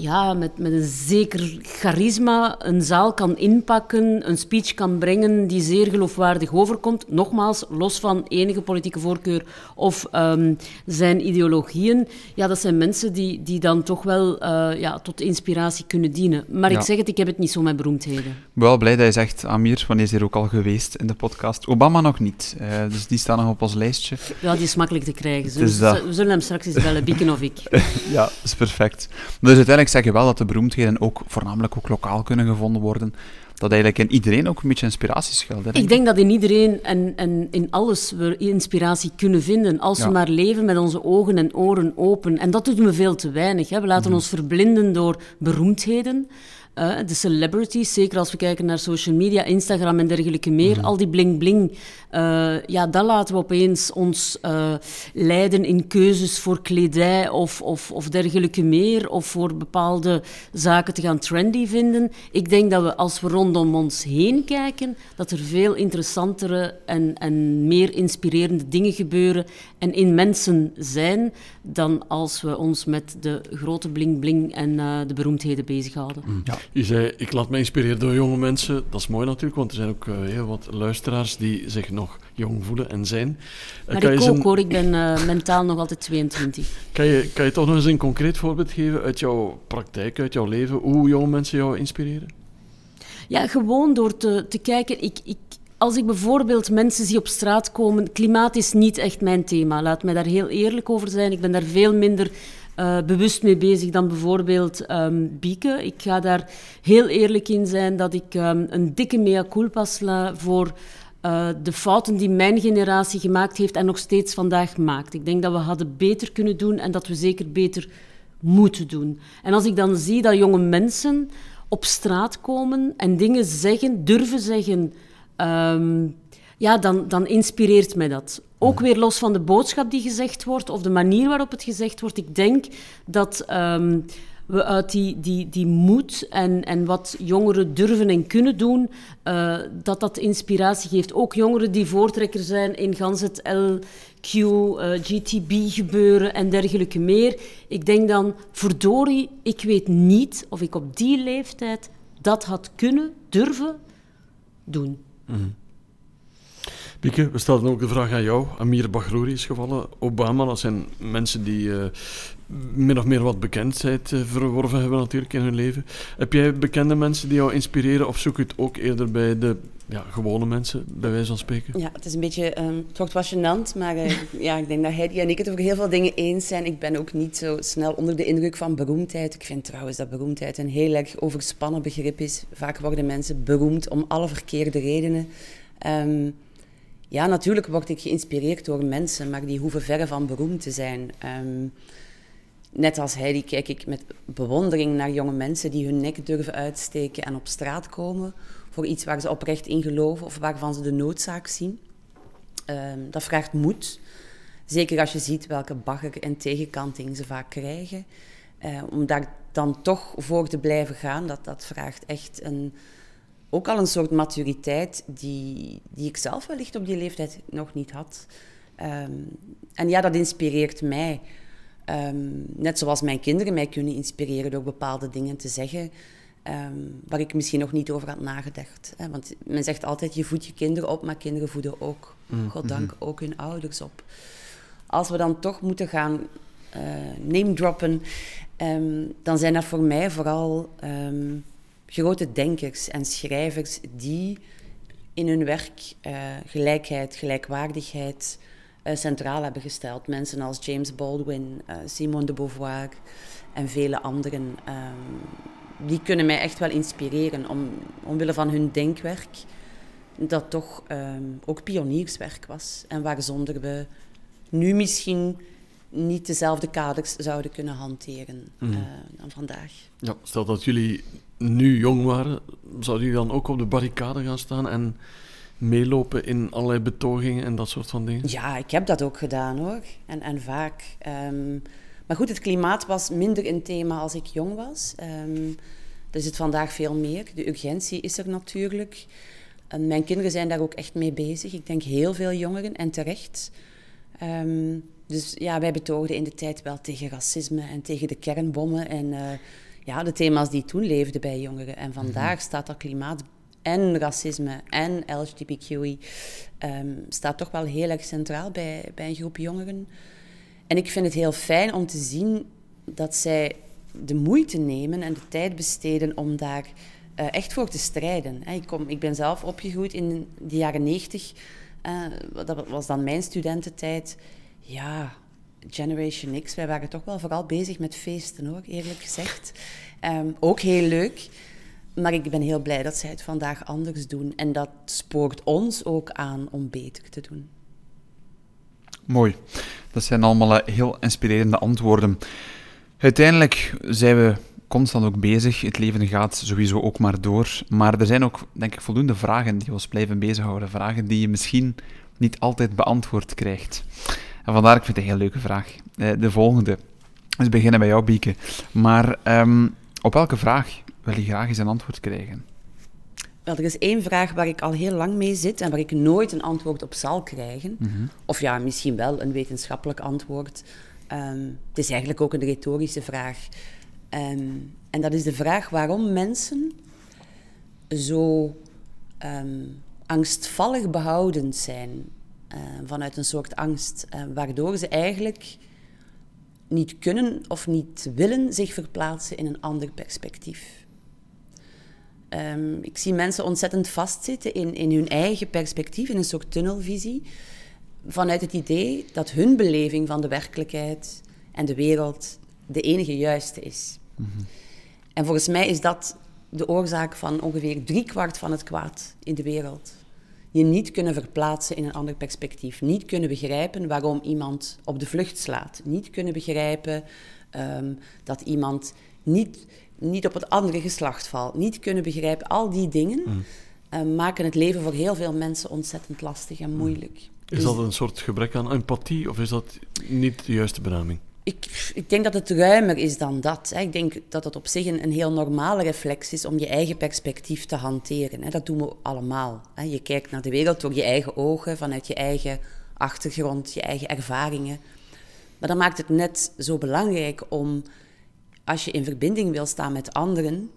ja, met, met een zeker charisma een zaal kan inpakken, een speech kan brengen die zeer geloofwaardig overkomt. Nogmaals, los van enige politieke voorkeur of um, zijn ideologieën. Ja, dat zijn mensen die, die dan toch wel uh, ja, tot inspiratie kunnen dienen. Maar Ja. ik zeg het, ik heb het niet zo met beroemdheden. Wel blij dat je zegt, Amir, wanneer is hier ook al geweest in de podcast. Obama nog niet, eh, dus die staat nog op ons lijstje. Ja, die is makkelijk te krijgen. Dus dat. we zullen hem straks eens bellen, Bieken of ik. [LAUGHS] Ja, dat is perfect. Dus uiteindelijk zeg je wel dat de beroemdheden ook voornamelijk ook lokaal kunnen gevonden worden. Dat eigenlijk in iedereen ook een beetje inspiratie schuilt. Ik denk dat in iedereen en, en in alles we inspiratie kunnen vinden. Als Ja. we maar leven met onze ogen en oren open. En dat doen we veel te weinig. Hè. We laten Mhm. ons verblinden door beroemdheden. Eh, de celebrities, zeker als we kijken naar social media, Instagram en dergelijke meer. Mhm. Al die bling-bling. eh, ja, dat laten we opeens ons eh, leiden in keuzes voor kledij of, of, of dergelijke meer. Of voor bepaalde zaken te gaan trendy vinden. Ik denk dat we, als we rondom ons heen kijken, dat er veel interessantere en, en meer inspirerende dingen gebeuren en in mensen zijn, dan als we ons met de grote bling-bling en de beroemdheden bezighouden. Ja. Je zei, ik laat me inspireren door jonge mensen. Dat is mooi natuurlijk, want er zijn ook eh, heel wat luisteraars die zich nog jong voelen en zijn. Eh, Maar kan, ik ook een- hoor, ik ben eh, mentaal nog altijd 22. kan, je, kan je toch nog eens een concreet voorbeeld geven uit jouw praktijk, uit jouw leven, hoe jonge mensen jou inspireren? Ja, gewoon door te, te kijken. Ik, ik, als ik bijvoorbeeld mensen zie op straat komen, klimaat is niet echt mijn thema. Laat mij daar heel eerlijk over zijn. Ik ben daar veel minder eh, bewust mee bezig dan bijvoorbeeld ehm Bieke. Ik ga daar heel eerlijk in zijn dat ik ehm, een dikke mea culpa sla voor eh, de fouten die mijn generatie gemaakt heeft en nog steeds vandaag maakt. Ik denk dat we hadden beter kunnen doen en dat we zeker beter moeten doen. En als ik dan zie dat jonge mensen op straat komen en dingen zeggen, durven zeggen, ehm, ja, dan, dan inspireert mij dat. Ook weer los van de boodschap die gezegd wordt of de manier waarop het gezegd wordt. Ik denk dat ehm, we uit die, die, die moed en, en wat jongeren durven en kunnen doen, eh, dat dat inspiratie geeft. Ook jongeren die voortrekker zijn in gans het LQ, eh, GTB gebeuren en dergelijke meer. Ik denk dan, verdorie, ik weet niet of ik op die leeftijd dat had kunnen, durven doen. Bieke, we stelden ook de vraag aan jou. Amir Bagrouri is gevallen. Obama, dat zijn mensen die eh, min of meer wat bekendheid eh, verworven hebben natuurlijk in hun leven. Heb jij bekende mensen die jou inspireren of zoek je het ook eerder bij de ja, gewone mensen, bij wijze van spreken? Ja, het is een beetje, ehm, het wordt gênant, maar eh, [LAUGHS] ja, ik denk dat Heidi en ik het over heel veel dingen eens zijn. Ik ben ook niet zo snel onder de indruk van beroemdheid. Ik vind trouwens dat beroemdheid een heel erg overspannen begrip is. Vaak worden mensen beroemd om alle verkeerde redenen. Ehm, ja, natuurlijk word ik geïnspireerd door mensen, maar die hoeven verre van beroemd te zijn. Ehm, net als Heidi kijk ik met bewondering naar jonge mensen die hun nek durven uitsteken en op straat komen voor iets waar ze oprecht in geloven of waarvan ze de noodzaak zien. Ehm, dat vraagt moed. Zeker als je ziet welke bagger en tegenkanting ze vaak krijgen. Uh, om daar dan toch voor te blijven gaan, dat, dat vraagt echt een, ook al een soort maturiteit die, die ik zelf wellicht op die leeftijd nog niet had. Ehm, en ja, dat inspireert mij. Ehm, net zoals mijn kinderen mij kunnen inspireren door bepaalde dingen te zeggen. Um, waar ik misschien nog niet over had nagedacht. Hè? Want men zegt altijd, je voedt je kinderen op, maar kinderen voeden ook, mm goddank, mhm. ook hun ouders op. Als we dan toch moeten gaan uh, name droppen, dan zijn dat voor mij vooral grote denkers en schrijvers die in hun werk uh, gelijkheid, gelijkwaardigheid uh, centraal hebben gesteld. Mensen als James Baldwin, uh, Simone de Beauvoir en vele anderen. Um, die kunnen mij echt wel inspireren om, omwille van hun denkwerk, dat toch um, ook pionierswerk was. En waarzonder we nu misschien niet dezelfde kaders zouden kunnen hanteren mm. uh, dan vandaag. Ja, stel dat jullie nu jong waren, zouden jullie dan ook op de barricade gaan staan en meelopen in allerlei betogingen en dat soort van dingen? Ja, ik heb dat ook gedaan hoor. En, en vaak. Um, maar goed, het klimaat was minder een thema als ik jong was. Um, er zit vandaag veel meer. De urgentie is er natuurlijk. Um, mijn kinderen zijn daar ook echt mee bezig. Ik denk heel veel jongeren en terecht. Um, dus ja, wij betoogden in de tijd wel tegen racisme en tegen de kernbommen en uh, ja, de thema's die toen leefden bij jongeren. En vandaag mhm. staat dat klimaat en racisme en LGBTQI um, ehm, staat toch wel heel erg centraal bij, bij een groep jongeren. En ik vind het heel fijn om te zien dat zij de moeite nemen en de tijd besteden om daar uh, echt voor te strijden. Ik, kom, ik ben zelf opgegroeid in de jaren negentig. Uh, dat was dan mijn studententijd ja, Generation X, wij waren toch wel vooral bezig met feesten hoor, eerlijk gezegd. Ehm, ook heel leuk. Maar ik ben heel blij dat zij het vandaag anders doen. En dat spoort ons ook aan om beter te doen. Mooi. Dat zijn allemaal eh, heel inspirerende antwoorden. Uiteindelijk zijn we constant ook bezig. Het leven gaat sowieso ook maar door. Maar er zijn ook, denk ik, voldoende vragen die ons blijven bezighouden. Vragen die je misschien niet altijd beantwoord krijgt. En vandaar, ik vind het een heel leuke vraag. Eh, de volgende. Dus beginnen bij jou, Bieke. Maar ehm, op welke vraag wil je graag eens een antwoord krijgen? Wel, er is één vraag waar ik al heel lang mee zit en waar ik nooit een antwoord op zal krijgen. Mhm. Of ja, misschien wel een wetenschappelijk antwoord. Um, het is eigenlijk ook een retorische vraag. Um, en dat is de vraag waarom mensen zo um, angstvallig behoudend zijn vanuit een soort angst, uh, waardoor ze eigenlijk niet kunnen of niet willen zich verplaatsen in een ander perspectief. Um, ik zie mensen ontzettend vastzitten in, in hun eigen perspectief, in een soort tunnelvisie, vanuit het idee dat hun beleving van de werkelijkheid en de wereld de enige juiste is. Mm -hmm. En volgens mij is dat de oorzaak van ongeveer driekwart van het kwaad in de wereld je niet kunnen verplaatsen in een ander perspectief. Niet kunnen begrijpen waarom iemand op de vlucht slaat. Niet kunnen begrijpen um, dat iemand niet, niet op het andere geslacht valt. Niet kunnen begrijpen. Al die dingen mm. uh, maken het leven voor heel veel mensen ontzettend lastig en moeilijk. Is dus dat een soort gebrek aan empathie of is dat niet de juiste benaming? Ik, ik, denk dat het ruimer is dan dat. Hè. Ik denk dat het op zich een, heel normale reflex is om je eigen perspectief te hanteren. Hè. Dat doen we allemaal. Hè. Je kijkt naar de wereld door je eigen ogen, vanuit je eigen achtergrond, je eigen ervaringen. Maar dan maakt het net zo belangrijk om, als je in verbinding wil staan met anderen,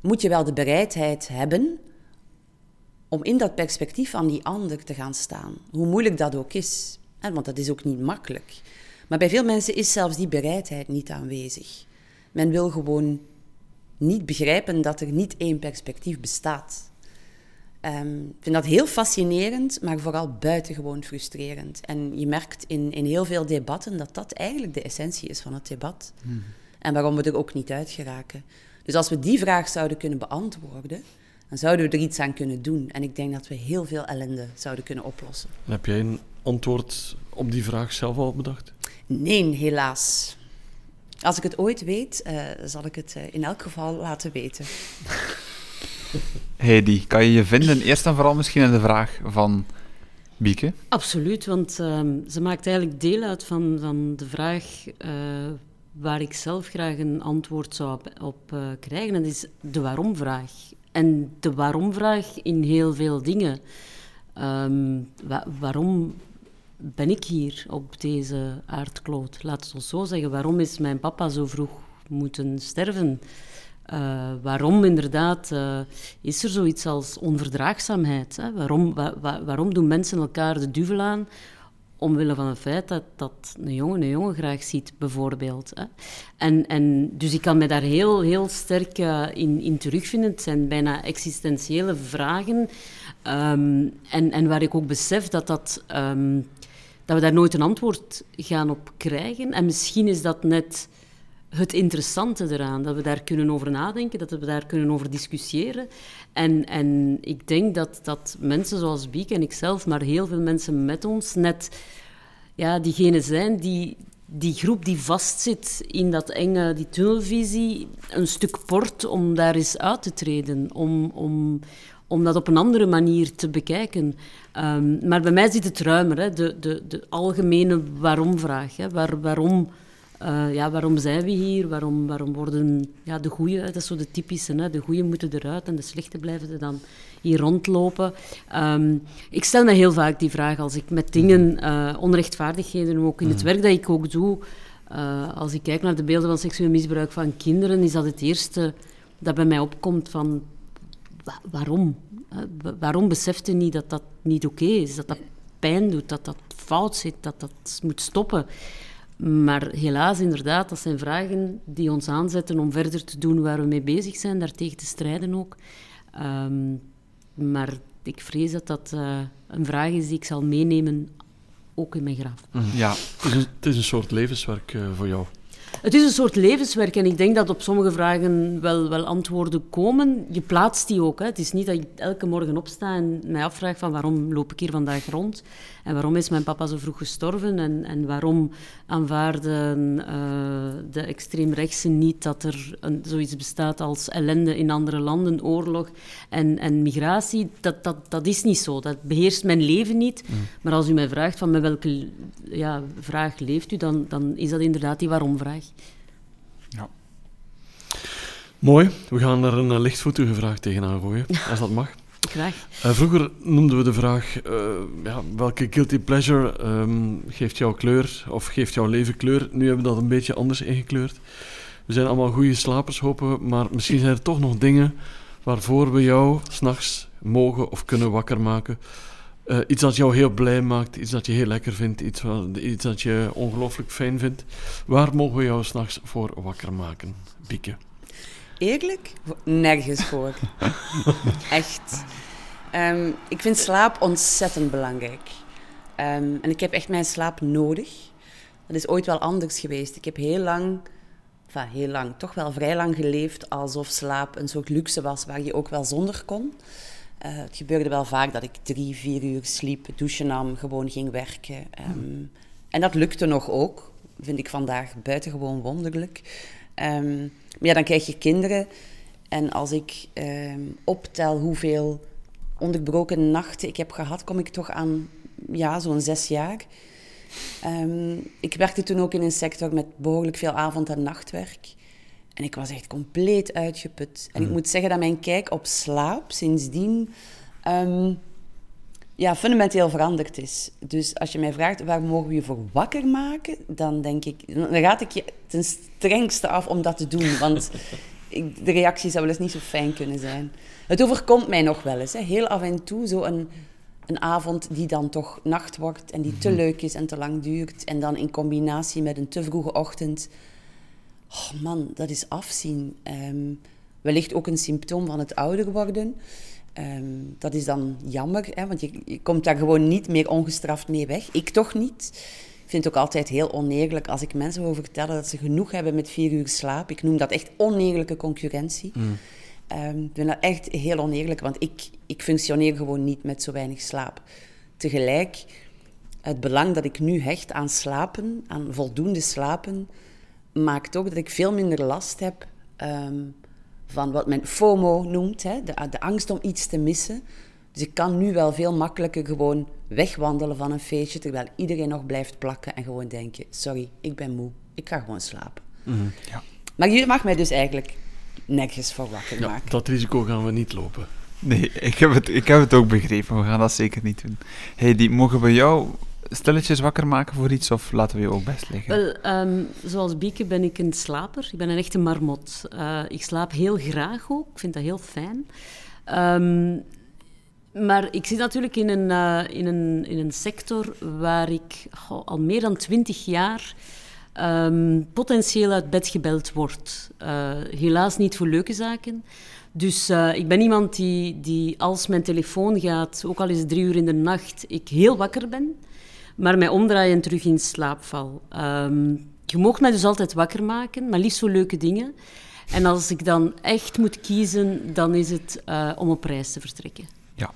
moet je wel de bereidheid hebben om in dat perspectief van die ander te gaan staan. Hoe moeilijk dat ook is. Want dat is ook niet makkelijk. Maar bij veel mensen is zelfs die bereidheid niet aanwezig. Men wil gewoon niet begrijpen dat er niet één perspectief bestaat. Um, ik vind dat heel fascinerend, maar vooral buitengewoon frustrerend. En je merkt in, in heel veel debatten dat dat eigenlijk de essentie is van het debat. Hmm. En waarom we er ook niet uit geraken. Dus als we die vraag zouden kunnen beantwoorden, dan zouden we er iets aan kunnen doen. En ik denk dat we heel veel ellende zouden kunnen oplossen. Heb jij een antwoord op die vraag zelf al bedacht? Nee, helaas. Als ik het ooit weet, uh, zal ik het uh, in elk geval laten weten. [LAUGHS] Heidi, kan je je vinden, eerst en vooral misschien in de vraag van Bieke? Absoluut, want ehm, ze maakt eigenlijk deel uit van, van de vraag uh, waar ik zelf graag een antwoord zou op, op uh, krijgen. Dat is de waarom-vraag. En de waarom-vraag in heel veel dingen. Um, wa waarom ben ik hier op deze aardkloot? Laat het ons zo zeggen. Waarom is mijn papa zo vroeg moeten sterven? Uh, waarom inderdaad uh, is er zoiets als onverdraagzaamheid? Hè? Waarom, wa wa waarom doen mensen elkaar de duvel aan? Omwille van het feit dat, dat een jongen een jongen graag ziet, bijvoorbeeld. Hè? En, en, dus ik kan me daar heel, heel sterk uh, in, in terugvinden. Het zijn bijna existentiële vragen. Um, en, en waar ik ook besef dat, dat, um, dat we daar nooit een antwoord gaan op krijgen. En misschien is dat net het interessante eraan. Dat we daar kunnen over nadenken, dat we daar kunnen over discussiëren. En, en ik denk dat, dat mensen zoals Biek en ikzelf, maar heel veel mensen met ons, net ja, diegene zijn die die groep die vastzit in dat enge, die tunnelvisie, een stuk port om daar eens uit te treden, om, om, om dat op een andere manier te bekijken. Um, maar bij mij zit het ruimer, hè, de, de, de algemene waarom-vraag. Waar, waarom uh, ja, waarom zijn we hier? Waarom, waarom worden ja, de goeie, dat is zo de typische, hè? de goeie moeten eruit en de slechte blijven er dan hier rondlopen. Um, ik stel me heel vaak die vraag als ik met dingen, uh, onrechtvaardigheden, ook in het mm. werk dat ik ook doe, uh, als ik kijk naar de beelden van seksueel misbruik van kinderen, is dat het eerste dat bij mij opkomt van waarom? Waarom beseft u niet dat dat niet oké okay is, dat dat pijn doet, dat dat fout zit, dat dat moet stoppen? Maar helaas, inderdaad, dat zijn vragen die ons aanzetten om verder te doen waar we mee bezig zijn, daartegen te strijden ook. Um, maar ik vrees dat dat uh, een vraag is die ik zal meenemen, ook in mijn graf. Mhm. Ja, het is, een, het is een soort levenswerk uh, voor jou. Het is een soort levenswerk en ik denk dat op sommige vragen wel, wel antwoorden komen. Je plaatst die ook. Hè. Het is niet dat ik elke morgen opsta en mij afvraag van waarom loop ik hier vandaag rond en waarom is mijn papa zo vroeg gestorven en, en waarom aanvaarden uh, de extreemrechtse niet dat er een, zoiets bestaat als ellende in andere landen, oorlog en, en migratie. Dat, dat, dat is niet zo. Dat beheerst mijn leven niet. Mm. Maar als u mij vraagt van met welke ja, vraag leeft u, dan, dan is dat inderdaad die waarom-vraag. Ja. Mooi. We gaan er een lichtvoetige vraag tegenaan gooien, als dat mag. Uh, vroeger noemden we de vraag, uh, ja, welke guilty pleasure um, geeft jouw kleur of geeft jouw leven kleur? Nu hebben we dat een beetje anders ingekleurd. We zijn allemaal goede slapers, hopen we, maar misschien zijn er toch nog dingen waarvoor we jou s'nachts mogen of kunnen wakker maken. Uh, iets dat jou heel blij maakt, iets dat je heel lekker vindt, iets, wat, iets dat je ongelooflijk fijn vindt. Waar mogen we jou s'nachts voor wakker maken, Bieke? Eerlijk? Nergens voor. [LAUGHS] echt. Um, ik vind slaap ontzettend belangrijk. Um, en ik heb echt mijn slaap nodig. Dat is ooit wel anders geweest. Ik heb heel lang, enfin heel lang, toch wel vrij lang geleefd alsof slaap een soort luxe was waar je ook wel zonder kon. Uh, het gebeurde wel vaak dat ik drie, vier uur sliep, douchen nam, gewoon ging werken. Um, en dat lukte nog ook, vind ik vandaag buitengewoon wonderlijk. Um, maar ja, dan krijg je kinderen. En als ik um, optel hoeveel onderbroken nachten ik heb gehad, kom ik toch aan ja, zo'n zes jaar. Um, ik werkte toen ook in een sector met behoorlijk veel avond- en nachtwerk. En ik was echt compleet uitgeput. En ik hmm. moet zeggen dat mijn kijk op slaap sindsdien um, ja, fundamenteel veranderd is. Dus als je mij vraagt waar mogen we je voor wakker maken, dan denk ik, dan raad ik je ten strengste af om dat te doen. Want [LAUGHS] ik, de reactie zou wel eens niet zo fijn kunnen zijn. Het overkomt mij nog wel eens. Hè. Heel af en toe zo een, een avond die dan toch nacht wordt en die te mhm. leuk is en te lang duurt. En dan in combinatie met een te vroege ochtend. Oh man, dat is afzien. Um, wellicht ook een symptoom van het ouder worden. Um, dat is dan jammer, hè, want je, je, komt daar gewoon niet meer ongestraft mee weg. Ik toch niet. Ik vind het ook altijd heel oneerlijk als ik mensen wil vertellen dat ze genoeg hebben met vier uur slaap. Ik noem dat echt oneerlijke concurrentie. Mm. Um, ik vind dat echt heel oneerlijk, want ik, ik functioneer gewoon niet met zo weinig slaap. Tegelijk, het belang dat ik nu hecht aan slapen, aan voldoende slapen, maakt ook dat ik veel minder last heb um, van wat men FOMO noemt, hè, de, de angst om iets te missen. Dus ik kan nu wel veel makkelijker gewoon wegwandelen van een feestje, terwijl iedereen nog blijft plakken en gewoon denken, sorry, ik ben moe, ik ga gewoon slapen. Mhm, ja. Maar je mag mij dus eigenlijk nergens voor wakker Ja, maken. dat risico gaan we niet lopen. Nee, ik heb, het, ik heb het ook begrepen. We gaan dat zeker niet doen. Hey, die mogen we jou stilletjes wakker maken voor iets of laten we je ook best liggen? Wel, ehm, zoals Bieke ben ik een slaper. Ik ben een echte marmot. Eh, ik slaap heel graag ook. Ik vind dat heel fijn. Ehm, maar ik zit natuurlijk in een, eh, in een, in een sector waar ik al meer dan twintig jaar ehm, potentieel uit bed gebeld word. Eh, helaas niet voor leuke zaken. Dus ik ben iemand die, die als mijn telefoon gaat, ook al is het drie uur in de nacht, ik heel wakker ben maar mij omdraaien en terug in slaap val. Ehm, je mocht mij dus altijd wakker maken, maar liefst voor leuke dingen. En als ik dan echt moet kiezen, dan is het eh, om op reis te vertrekken. Ja.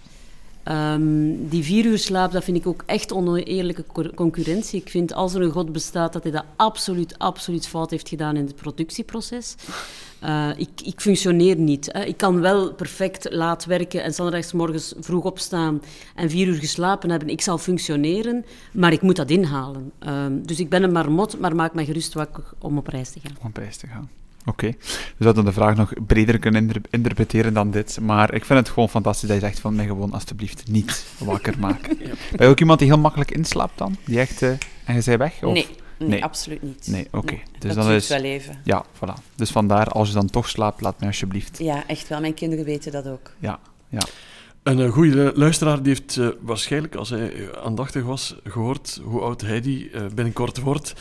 Ehm, die vier uur slaap, dat vind ik ook echt oneerlijke co- concurrentie. Ik vind als er een God bestaat, dat hij dat absoluut, absoluut fout heeft gedaan in het productieproces. Eh, ik, ik functioneer niet. Hè. Ik kan wel perfect laat werken en zondags morgens vroeg opstaan en vier uur geslapen hebben. Ik zal functioneren, maar ik moet dat inhalen. Ehm, dus ik ben een marmot, maar maak mij gerust wakker om op reis te gaan. om op reis te gaan. Oké, we zouden de vraag nog breder kunnen inter- interpreteren dan dit, maar ik vind het gewoon fantastisch dat je zegt van mij gewoon alstublieft niet wakker maken. [LAUGHS] Ben je ook iemand die heel makkelijk inslaapt dan? Die echt, eh, en je zei weg? Of? Nee, nee, Nee. absoluut niet. Nee, oké. Dus dat is- wel even. Ja, voilà. Dus vandaar, als je dan toch slaapt, laat mij alsjeblieft. Ja, echt wel. Mijn kinderen weten dat ook. Ja, ja. Een eh, goede luisteraar die heeft eh, waarschijnlijk, als hij eh, aandachtig was, gehoord hoe oud Heidi eh, binnenkort wordt.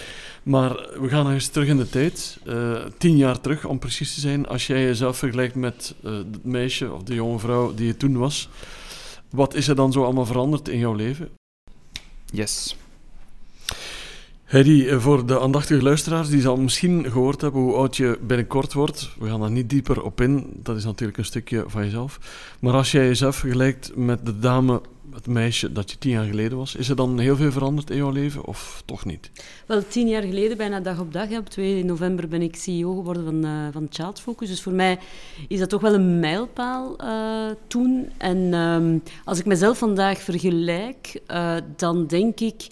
Maar we gaan nog eens terug in de tijd. eh, tien jaar terug, om precies te zijn. Als jij jezelf vergelijkt met eh, het meisje of de jonge vrouw die je toen was. Wat is er dan zo allemaal veranderd in jouw leven? Yes. Heidi, eh, voor de aandachtige luisteraars, die zal misschien gehoord hebben hoe oud je binnenkort wordt. We gaan daar niet dieper op in, dat is natuurlijk een stukje van jezelf. Maar als jij jezelf vergelijkt met de dame, het meisje dat je tien jaar geleden was, is er dan heel veel veranderd in jouw leven of toch niet? Wel, tien jaar geleden, bijna dag op dag, op 2 november ben ik CEO geworden van, eh van Child Focus. Dus voor mij is dat toch wel een mijlpaal eh, toen. En ehm, als ik mezelf vandaag vergelijk, dan denk ik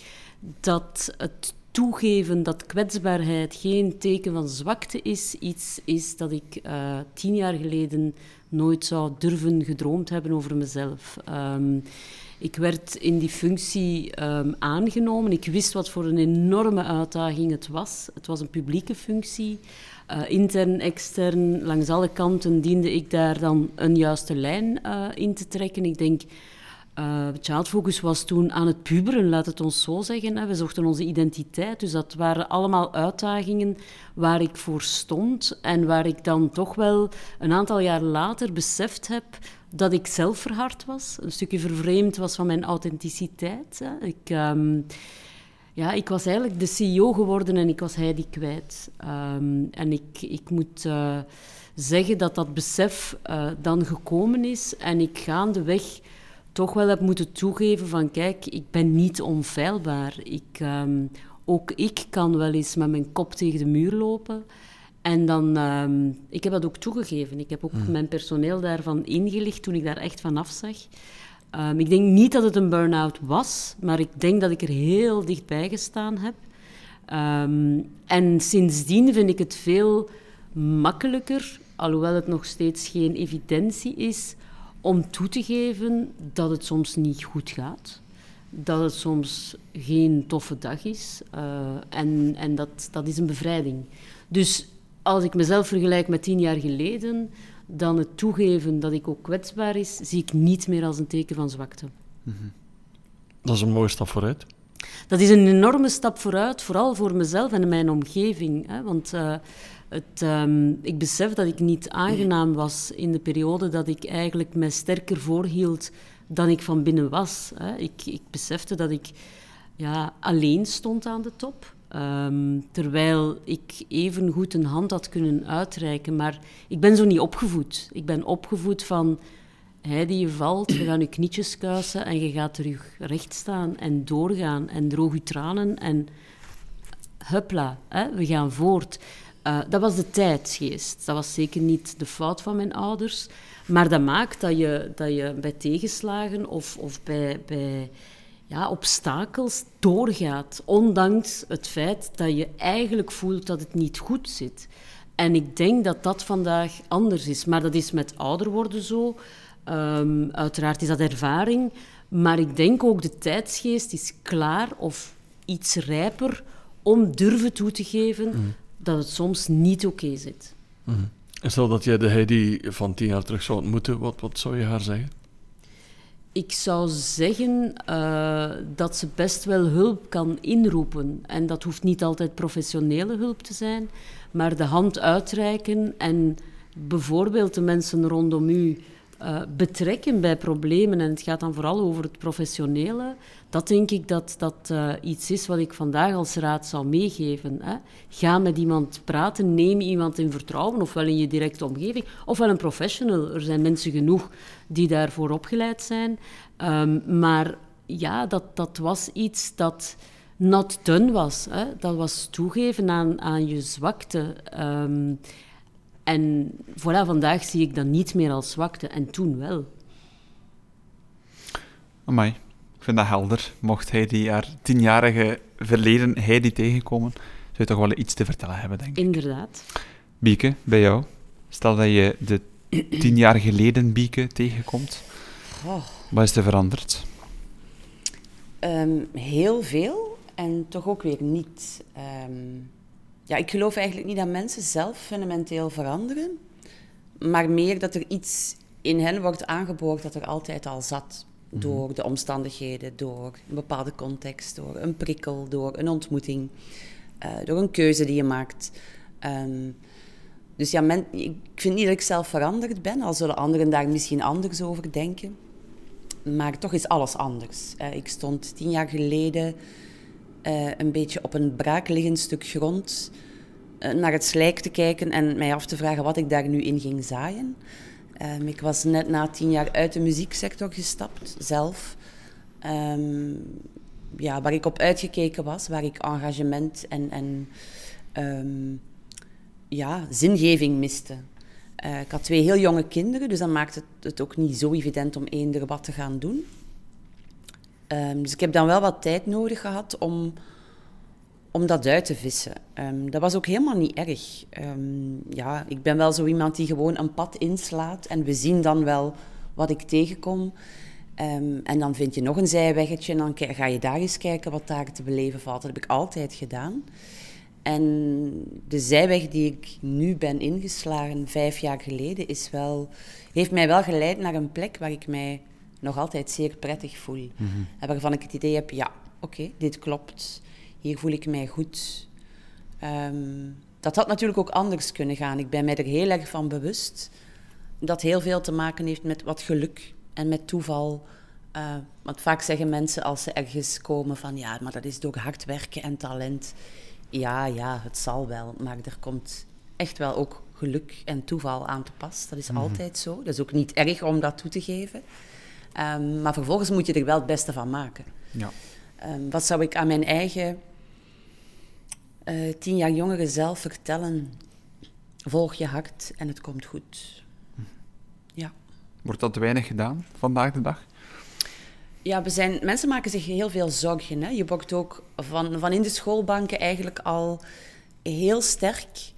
dat het toegeven dat kwetsbaarheid geen teken van zwakte is, iets is dat ik eh, tien jaar geleden nooit zou durven gedroomd hebben over mezelf. Ehm, ik werd in die functie ehm, aangenomen. Ik wist wat voor een enorme uitdaging het was. Het was een publieke functie. Eh, intern, extern, langs alle kanten diende ik daar dan een juiste lijn eh, in te trekken. Ik denk, eh Child was toen aan het puberen, laat het ons zo zeggen. We zochten onze identiteit, dus dat waren allemaal uitdagingen waar ik voor stond en waar ik dan toch wel een aantal jaar later beseft heb dat ik zelf verhard was, een stukje vervreemd was van mijn authenticiteit. Hè. Ik, ehm, ja, ik was eigenlijk de CEO geworden en ik was Heidi kwijt. Ehm, en ik, ik moet eh, zeggen dat dat besef eh, dan gekomen is en ik gaandeweg toch wel heb moeten toegeven van kijk, ik ben niet onfeilbaar. Ik, ehm, ook ik kan wel eens met mijn kop tegen de muur lopen. En dan, ehm, ik heb dat ook toegegeven. Ik heb ook mijn personeel daarvan ingelicht toen ik daar echt van afzag. Ehm, ik denk niet dat het een burn-out was, maar ik denk dat ik er heel dichtbij gestaan heb. En sindsdien vind ik het veel makkelijker, alhoewel het nog steeds geen evidentie is, om toe te geven dat het soms niet goed gaat. Dat het soms geen toffe dag is. eh, en en dat, dat is een bevrijding. Dus als ik mezelf vergelijk met tien jaar geleden, dan het toegeven dat ik ook kwetsbaar is, zie ik niet meer als een teken van zwakte. Dat is een mooie stap vooruit. Dat is een enorme stap vooruit, vooral voor mezelf en mijn omgeving. Hè? Want eh, het, ehm, ik besef dat ik niet aangenaam was in de periode dat ik eigenlijk mij sterker voorhield dan ik van binnen was. Hè? Ik, ik besefte dat ik ja, alleen stond aan de top. Ehm, terwijl ik even goed een hand had kunnen uitreiken. Maar ik ben zo niet opgevoed. Ik ben opgevoed van... Heidi, je valt, we gaan je knietjes kuisen en je gaat terug recht staan en doorgaan en droog je tranen en huppla, hè, we gaan voort. Uh, dat was de tijdsgeest. Dat was zeker niet de fout van mijn ouders. Maar dat maakt dat je, dat je bij tegenslagen of, of bij, bij ja, obstakels doorgaat. Ondanks het feit dat je eigenlijk voelt dat het niet goed zit. En ik denk dat dat vandaag anders is. Maar dat is met ouder worden zo. Um, uiteraard is dat ervaring. Maar ik denk ook de tijdsgeest is klaar of iets rijper om durven toe te geven mm. Dat het soms niet oké zit. Mm. En stel dat jij de Heidi van tien jaar terug zou ontmoeten, wat, wat zou je haar zeggen? Ik zou zeggen uh, dat ze best wel hulp kan inroepen. En dat hoeft niet altijd professionele hulp te zijn, maar de hand uitreiken en bijvoorbeeld de mensen rondom u uh, betrekken bij problemen. En het gaat dan vooral over het professionele. Dat denk ik dat dat uh, iets is wat ik vandaag als raad zou meegeven. Hè. Ga met iemand praten, neem iemand in vertrouwen, ofwel in je directe omgeving, ofwel een professional. Er zijn mensen genoeg die daarvoor opgeleid zijn. Um, maar ja, dat, dat was iets dat not done was. Hè. Dat was toegeven aan, aan je zwakte. Um, en voilà, vandaag zie ik dat niet meer als zwakte, en toen wel. Amai, ik vind dat helder. Mocht hij die haar tienjarige verleden Heidi tegenkomen, zou je toch wel iets te vertellen hebben, denk ik. Inderdaad. Bieke, bij jou. Stel dat je de [CLEARS THROAT] tien jaar geleden Bieke tegenkomt. Oh. Wat is er veranderd? Um, heel veel en toch ook weer niet. Um, ja, ik geloof eigenlijk niet dat mensen zelf fundamenteel veranderen, maar meer dat er iets in hen wordt aangeboord dat er altijd al zat. Mhm. Door de omstandigheden, door een bepaalde context, door een prikkel, door een ontmoeting, uh, door een keuze die je maakt. Um, dus ja, men, ik vind niet dat ik zelf veranderd ben, al zullen anderen daar misschien anders over denken. Maar toch is alles anders. Uh, ik stond tien jaar geleden uh, een beetje op een braakliggend stuk grond uh, naar het slijk te kijken en mij af te vragen wat ik daar nu in ging zaaien. Um, ik was net na tien jaar uit de muzieksector gestapt, zelf. Um, ja, waar ik op uitgekeken was, waar ik engagement en, en um, ja, zingeving miste. Uh, ik had twee heel jonge kinderen, dus dan maakte het, het ook niet zo evident om eender wat te gaan doen. Um, dus ik heb dan wel wat tijd nodig gehad om, om dat uit te vissen. Um, dat was ook helemaal niet erg. Um, ja, ik ben wel zo iemand die gewoon een pad inslaat en we zien dan wel wat ik tegenkom. en dan vind je nog een zijweggetje en dan ga je daar eens kijken wat daar te beleven valt. Dat heb ik altijd gedaan. En de zijweg die ik nu ben ingeslagen, vijf jaar geleden, is wel, heeft mij wel geleid naar een plek waar ik mij nog altijd zeer prettig voel. Mm En waarvan ik het idee heb, ja, oké, dit klopt. Hier voel ik mij goed. Um, dat had natuurlijk ook anders kunnen gaan. Ik ben mij er heel erg van bewust dat heel veel te maken heeft met wat geluk en met toeval. Uh, want vaak zeggen mensen als ze ergens komen van ja, maar dat is door hard werken en talent. Ja, ja, het zal wel, maar er komt echt wel ook geluk en toeval aan te pas. Dat is mhm. altijd zo. Dat is ook niet erg om dat toe te geven. Um, maar vervolgens moet je er wel het beste van maken. Ja. Um, wat zou ik aan mijn eigen uh, tien jaar jongere zelf vertellen? Volg je hart en het komt goed. Ja. Wordt dat weinig gedaan vandaag de dag? Ja, we zijn, mensen maken zich heel veel zorgen. Hè? Je wordt ook van, van in de schoolbanken eigenlijk al heel sterk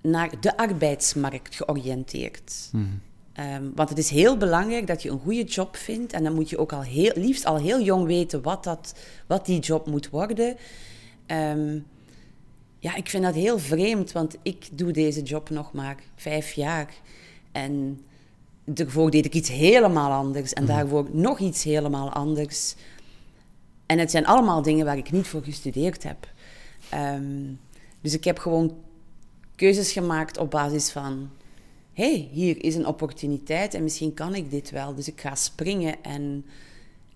naar de arbeidsmarkt georiënteerd. Mm Um, want het is heel belangrijk dat je een goede job vindt. En dan moet je ook al heel, liefst al heel jong weten wat, dat, wat die job moet worden. Um, ja, ik vind dat heel vreemd, want ik doe deze job nog maar vijf jaar. En daarvoor deed ik iets helemaal anders. En mhm. daarvoor nog iets helemaal anders. En het zijn allemaal dingen waar ik niet voor gestudeerd heb. Um, dus ik heb gewoon keuzes gemaakt op basis van hey, hier is een opportuniteit en misschien kan ik dit wel, dus ik ga springen. En,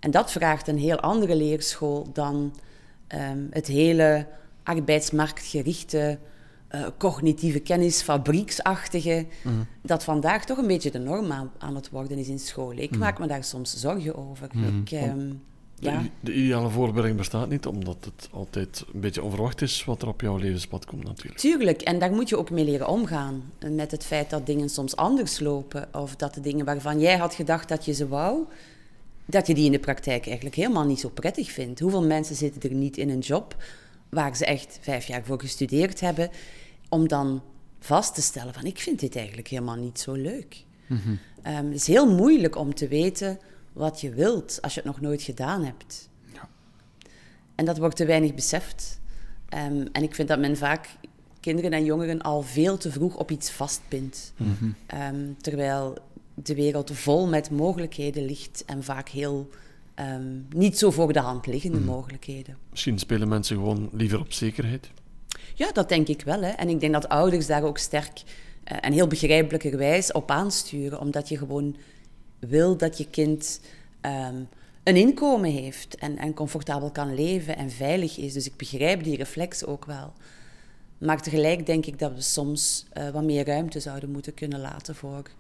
en dat vraagt een heel andere leerschool dan um, het hele arbeidsmarktgerichte, uh, cognitieve kennis, fabrieksachtige, mhm. dat vandaag toch een beetje de norm aan, aan, het worden is in school. Ik mhm. maak me daar soms zorgen over. Mm. Ik, um, ja. De, ideale voorbereiding bestaat niet, omdat het altijd een beetje onverwacht is wat er op jouw levenspad komt natuurlijk. Tuurlijk, en daar moet je ook mee leren omgaan. Met het feit dat dingen soms anders lopen. Of dat de dingen waarvan jij had gedacht dat je ze wou, dat je die in de praktijk eigenlijk helemaal niet zo prettig vindt. Hoeveel mensen zitten er niet in een job waar ze echt vijf jaar voor gestudeerd hebben, om dan vast te stellen van ik vind dit eigenlijk helemaal niet zo leuk. Mm het is heel moeilijk om te weten wat je wilt als je het nog nooit gedaan hebt. Ja. En dat wordt te weinig beseft. Ehm, en ik vind dat men vaak kinderen en jongeren al veel te vroeg op iets vastpint. Mm terwijl de wereld vol met mogelijkheden ligt en vaak heel ehm, niet zo voor de hand liggende mhm. mogelijkheden. Misschien spelen mensen gewoon liever op zekerheid. Ja, dat denk ik wel. Hè. En ik denk dat ouders daar ook sterk uh, en heel begrijpelijkerwijs op aansturen, omdat je gewoon wil dat je kind ehm, een inkomen heeft en, en comfortabel kan leven en veilig is. Dus ik begrijp die reflex ook wel. Maar tegelijk denk ik dat we soms uh, wat meer ruimte zouden moeten kunnen laten voor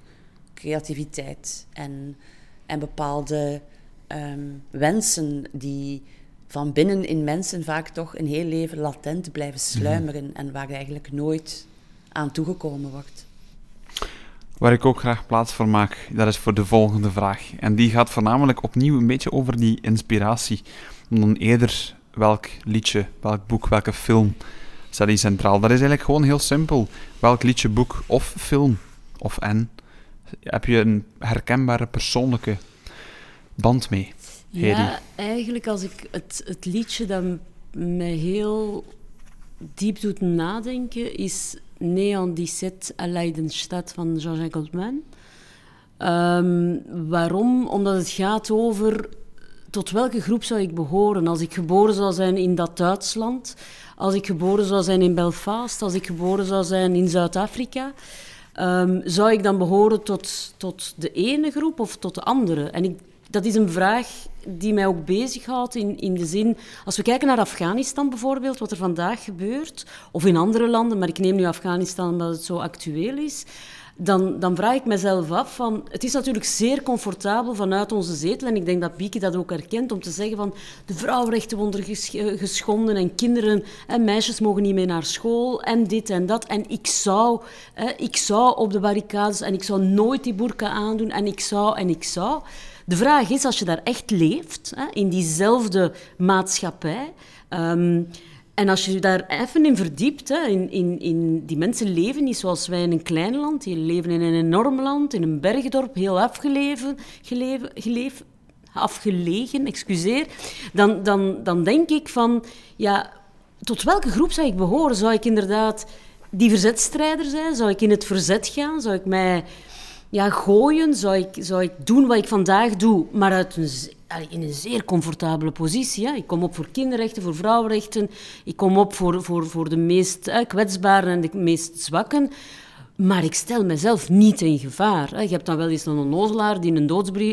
creativiteit en, en bepaalde ehm, wensen die van binnen in mensen vaak toch een heel leven latent blijven mhm. sluimeren en waar eigenlijk nooit aan toegekomen wordt. Waar ik ook graag plaats voor maak, dat is voor de volgende vraag. En die gaat voornamelijk opnieuw een beetje over die inspiratie. Dan eerder welk liedje, welk boek, welke film staat die centraal. Dat is eigenlijk gewoon heel simpel. Welk liedje, boek of film of en heb je een herkenbare persoonlijke band mee? Ja, eigenlijk als ik het, het liedje dat mij heel diep doet nadenken is Neon 17 à Leidenstadt van Jean-Jacques Goldman. Um, waarom? Omdat het gaat over tot welke groep zou ik behoren als ik geboren zou zijn in dat Duitsland, als ik geboren zou zijn in Belfast, als ik geboren zou zijn in Zuid-Afrika. Um, zou ik dan behoren tot, tot de ene groep of tot de andere? En ik, dat is een vraag die mij ook bezighoudt in, in de zin... Als we kijken naar Afghanistan bijvoorbeeld, wat er vandaag gebeurt, of in andere landen, maar ik neem nu Afghanistan omdat het zo actueel is dan, dan vraag ik mezelf af van... Het is natuurlijk zeer comfortabel vanuit onze zetel, en ik denk dat Bieke dat ook herkent, om te zeggen van de vrouwenrechten worden eh, geschonden en kinderen en meisjes mogen niet meer naar school en dit en dat. En ik zou, hè, ik zou op de barricades en ik zou nooit die burka aandoen en ik zou en ik zou. De vraag is, als je daar echt leeft, hè, in diezelfde maatschappij... Ehm, en als je je daar even in verdiept, hè, in, in, in, die mensen leven niet zoals wij in een klein land. Die leven in een enorm land, in een bergdorp, heel afgeleven, afgelegen, excuseer. Dan, dan, dan denk ik van, ja, tot welke groep zou ik behoren? Zou ik inderdaad die verzetstrijder zijn? Zou ik in het verzet gaan? Zou ik mij ja, gooien? Zou ik, zou ik doen wat ik vandaag doe, maar uit in een zeer comfortabele positie. Ik kom op voor kinderrechten, voor vrouwenrechten. Ik kom op voor, voor, voor de meest kwetsbaren en de meest zwakken. Maar ik stel mezelf niet in gevaar. Je hebt dan wel eens een onnozelaar die een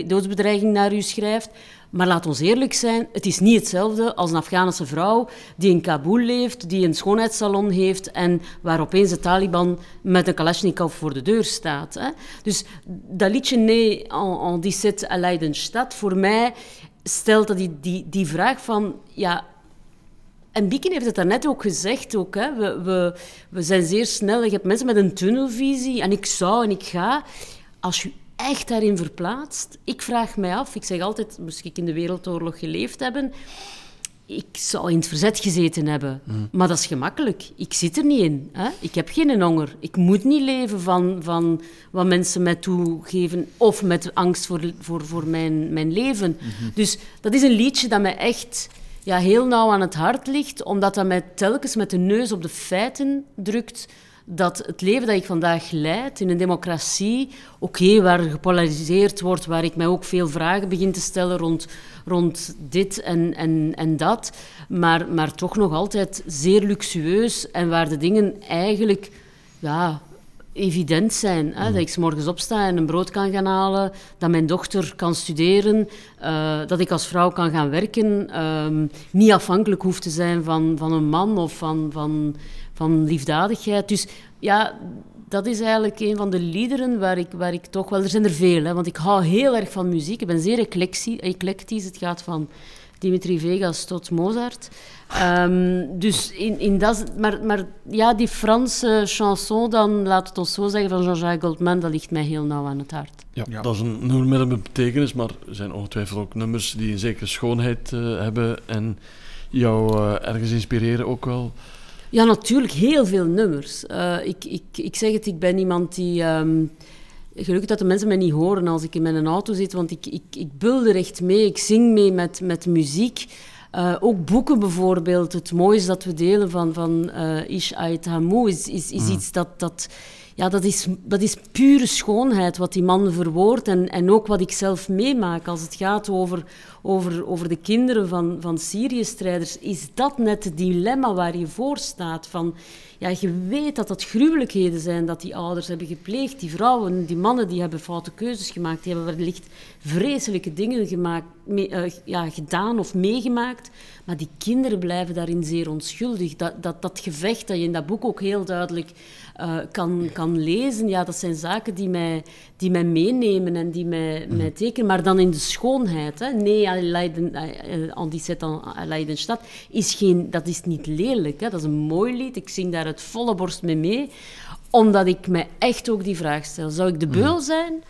doodsbedreiging naar u schrijft. Maar laat ons eerlijk zijn, het is niet hetzelfde als een Afghaanse vrouw die in Kabul leeft, die een schoonheidssalon heeft en waar opeens de Taliban met een Kalashnikov voor de deur staat. Dus dat liedje Nee en, en 17 à Leidenstadt, voor mij stelt dat die, die, die vraag van, ja, en Bieken heeft het daarnet ook gezegd. Ook, hè. We, we, we zijn zeer snel. Je hebt mensen met een tunnelvisie. En ik zou en ik ga. Als je echt daarin verplaatst. Ik vraag mij af, ik zeg altijd, moest ik in de Wereldoorlog geleefd hebben, ik zou in het verzet gezeten hebben. Mm. Maar dat is gemakkelijk. Ik zit er niet in. Hè? Ik heb geen honger. Ik moet niet leven van, van wat mensen mij toegeven of met angst voor, voor, voor mijn, mijn leven. Mhm. Dus dat is een liedje dat mij echt ja, heel nauw aan het hart ligt, omdat dat mij telkens met de neus op de feiten drukt dat het leven dat ik vandaag leid in een democratie, oké, waar gepolariseerd wordt, waar ik mij ook veel vragen begin te stellen rond, rond dit en, en, en dat, maar, maar toch nog altijd zeer luxueus en waar de dingen eigenlijk ja, evident zijn. Hè? Dat ik s morgens opsta en een brood kan gaan halen, dat mijn dochter kan studeren, uh, dat ik als vrouw kan gaan werken, uh, niet afhankelijk hoef te zijn van, van een man of van, van van liefdadigheid. Dus ja, dat is eigenlijk een van de liederen waar ik, waar ik toch wel... Er zijn er veel, hè, want ik hou heel erg van muziek. Ik ben zeer eclectisch. Het gaat van Dimitri Vegas tot Mozart. Um, dus in, in dat... Maar, maar ja, die Franse chanson dan, laat het ons zo zeggen, van Jean-Jacques Goldman, dat ligt mij heel nauw aan het hart. Ja, dat is een nummer met een betekenis, maar er zijn ongetwijfeld ook nummers die een zekere schoonheid uh, hebben en jou uh, ergens inspireren ook wel. Ja, natuurlijk. Heel veel nummers. Uh, ik, ik, ik zeg het, ik ben iemand die... Um, Gelukkig dat de mensen mij niet horen als ik in mijn auto zit, want ik, ik, ik bulder echt mee. Ik zing mee met, met muziek. Uh, ook boeken bijvoorbeeld. Het mooiste dat we delen van, van uh, Ish Ait Hamou is, is, is mm. iets dat... dat ja, dat is, dat is pure schoonheid wat die man verwoordt. En, en ook wat ik zelf meemaak als het gaat over, over, over de kinderen van, van Syrië-strijders. Is dat net het dilemma waar je voor staat? Van, ja, je weet dat dat gruwelijkheden zijn dat die ouders hebben gepleegd. Die vrouwen, die mannen, die hebben foute keuzes gemaakt. Die hebben wellicht vreselijke dingen gemaakt, uh, ja, gedaan of meegemaakt. Maar die kinderen blijven daarin zeer onschuldig. Dat, dat, dat gevecht dat je in dat boek ook heel duidelijk uh, kan, kan lezen, ja, dat zijn zaken die mij, die mij meenemen en die mij, mm. mij tekenen. Maar dan in de schoonheid. Hè. Nee, Leiden, on die set Leidenstad is geen, dat is niet lelijk. Hè. Dat is een mooi lied. Ik zing daar het volle borst mee mee. Omdat ik mij echt ook die vraag stel. Zou ik de beul zijn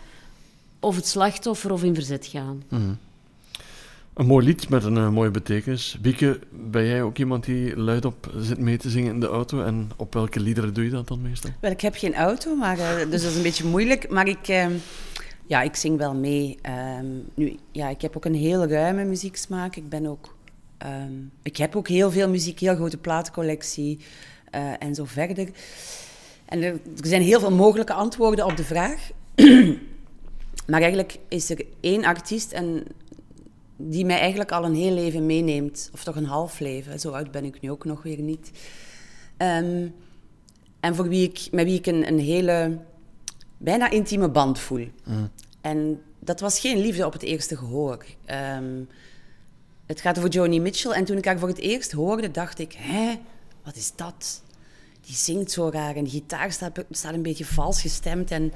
of het slachtoffer of in verzet gaan? Mm. Een mooi lied met een uh, mooie betekenis. Bieke, ben jij ook iemand die luidop zit mee te zingen in de auto? En op welke liederen doe je dat dan meestal? Wel, ik heb geen auto, maar, uh, dus dat is een beetje moeilijk. Maar ik, uh, ja, ik zing wel mee. Ehm, nu, ja, ik heb ook een heel ruime muzieksmaak. Ik ben ook... Um, ik heb ook heel veel muziek, heel grote platencollectie eh, en zo verder. En er, er zijn heel veel mogelijke antwoorden op de vraag. [CLEARS THROAT] maar eigenlijk is er één artiest en die mij eigenlijk al een heel leven meeneemt. Of toch een half leven. Zo oud ben ik nu ook nog weer niet. Um, en voor wie ik, met wie ik een, een hele, bijna intieme band voel. Mm. En dat was geen liefde op het eerste gehoor. Um, het gaat over Joni Mitchell. En toen ik haar voor het eerst hoorde, dacht ik... Hé, wat is dat? Die zingt zo raar en de gitaar staat, staat een beetje vals gestemd. En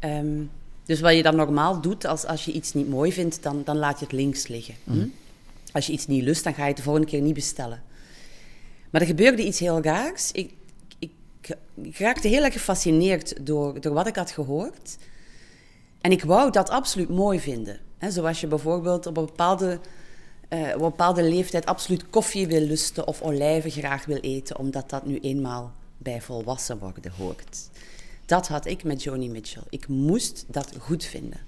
um, dus wat je dan normaal doet, als, als je iets niet mooi vindt, dan, dan laat je het links liggen. Hm? Mhm. Als je iets niet lust, dan ga je het de volgende keer niet bestellen. Maar er gebeurde iets heel raars. Ik, ik, ik raakte heel erg gefascineerd door, door wat ik had gehoord. En ik wou dat absoluut mooi vinden. He, zoals je bijvoorbeeld op een bepaalde, uh, op een bepaalde leeftijd absoluut koffie wil lusten of olijven graag wil eten, omdat dat nu eenmaal bij volwassen worden hoort. Dat had ik met Joni Mitchell. Ik moest dat goed vinden.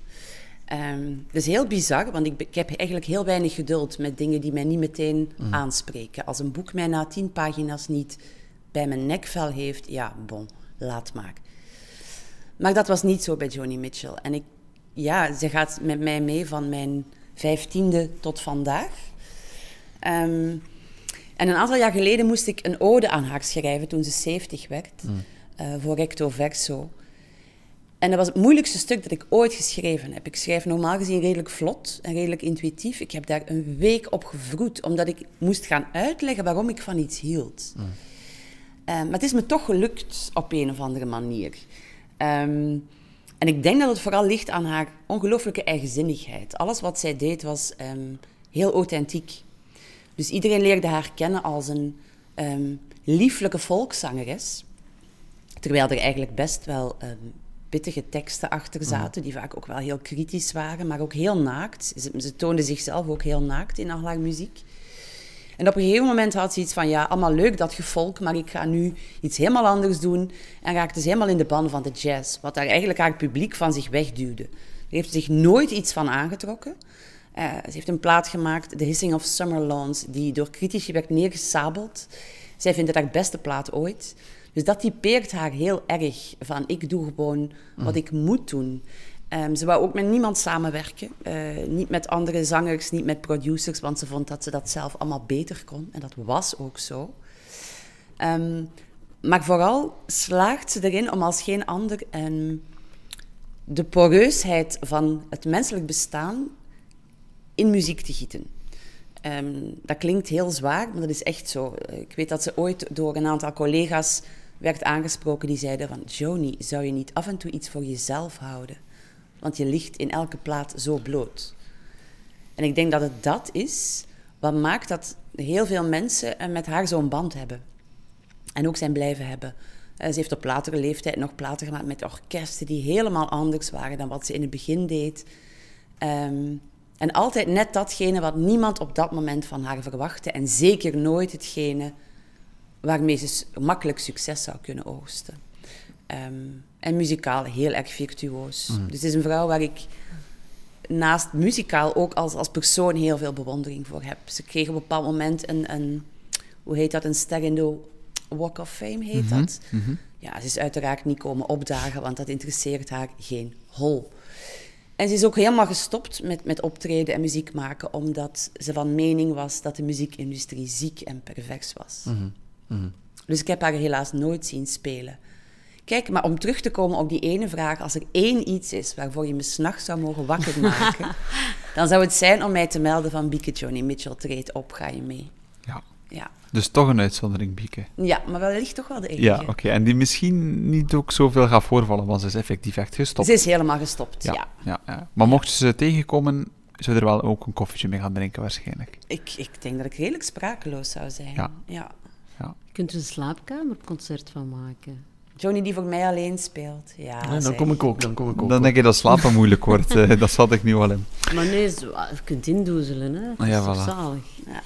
Um, is heel bizar, want ik, ik, heb eigenlijk heel weinig geduld met dingen die mij niet meteen mm. aanspreken. Als een boek mij na tien pagina's niet bij mijn nekvel heeft, ja, bon, laat maar. Maar dat was niet zo bij Joni Mitchell. En ik, ja, ze gaat met mij mee van mijn vijftiende tot vandaag. Um, en een aantal jaar geleden moest ik een ode aan haar schrijven toen ze 70 werd. Mm uh, voor recto verso. En dat was het moeilijkste stuk dat ik ooit geschreven heb. Ik schrijf normaal gezien redelijk vlot en redelijk intuïtief. Ik heb daar een week op gevroed, omdat ik moest gaan uitleggen waarom ik van iets hield. Mm. Uh, maar het is me toch gelukt op een of andere manier. Um, en ik denk dat het vooral ligt aan haar ongelooflijke eigenzinnigheid. Alles wat zij deed was um, heel authentiek. Dus iedereen leerde haar kennen als een um, lieflijke volkszangeres. Terwijl er eigenlijk best wel um, pittige teksten achter mhm. zaten, die vaak ook wel heel kritisch waren, maar ook heel naakt. Ze, ze toonde zichzelf ook heel naakt in al haar muziek. En op een gegeven moment had ze iets van, ja, allemaal leuk dat gevolk, maar ik ga nu iets helemaal anders doen. En raakte ze helemaal in de ban van de jazz, wat daar eigenlijk haar publiek van zich wegduwde. Daar heeft zich nooit iets van aangetrokken. Uh, ze heeft een plaat gemaakt, The Hissing of Summer Lawns, die door critici werd neergesabeld. Zij vindt het haar beste plaat ooit. Dus dat typeert haar heel erg. Van ik doe gewoon wat ik moet doen. Um, ze wou ook met niemand samenwerken. Uh, niet met andere zangers, niet met producers, want ze vond dat ze dat zelf allemaal beter kon. En dat was ook zo. Um, maar vooral slaagt ze erin om als geen ander um, de poreusheid van het menselijk bestaan in muziek te gieten. dat klinkt heel zwaar, maar dat is echt zo. Ik weet dat ze ooit door een aantal collega's werd aangesproken die zeiden van... Joni, zou je niet af en toe iets voor jezelf houden? Want je ligt in elke plaat zo bloot. En ik denk dat het dat is wat maakt dat heel veel mensen eh, met haar zo'n band hebben. En ook zijn blijven hebben. Uh, ze heeft op latere leeftijd nog platen gemaakt met orkesten die helemaal anders waren dan wat ze in het begin deed. Um, en altijd net datgene wat niemand op dat moment van haar verwachtte. En zeker nooit hetgene waarmee ze makkelijk succes zou kunnen oogsten. Um, en muzikaal heel erg virtuoos. Mm. Dus het is een vrouw waar ik naast muzikaal ook als, als persoon heel veel bewondering voor heb. Ze kreeg op een bepaald moment een, een hoe heet dat, een ster in de Walk of Fame heet mhm, dat. Mhm. Ja, ze is uiteraard niet komen opdagen, want dat interesseert haar geen hol. En ze is ook helemaal gestopt met, met optreden en muziek maken, omdat ze van mening was dat de muziekindustrie ziek en pervers was. Mhm, dus ik heb haar helaas nooit zien spelen. Kijk, maar om terug te komen op die ene vraag, als er één iets is waarvoor je me s'nachts zou mogen wakker [LAUGHS] maken, dan zou het zijn om mij te melden van Bieke Johnny Mitchell treedt op, ga je mee. Ja. ja. Dus toch een uitzondering, Bieke. Ja, maar wellicht toch wel de enige. Ja, oké. En die misschien niet ook zoveel gaat voorvallen, want ze is effectief echt gestopt. Ze is helemaal gestopt, ja. ja. ja, Maar mochten ze tegenkomen, zou er wel ook een koffietje mee gaan drinken, waarschijnlijk. Ik, ik denk dat ik redelijk sprakeloos zou zijn. Ja. ja. Ja. Je kunt er een slaapkamerconcert van maken. Johnny die voor mij alleen speelt. Ja, dan kom ik ook, dan kom ik ook. Dan denk je dat slapen [LAUGHS] moeilijk wordt. uh, dat zat ik nu al in. Maar nee, je kunt indoezelen, hè. Dat ja, is zalig. Ja.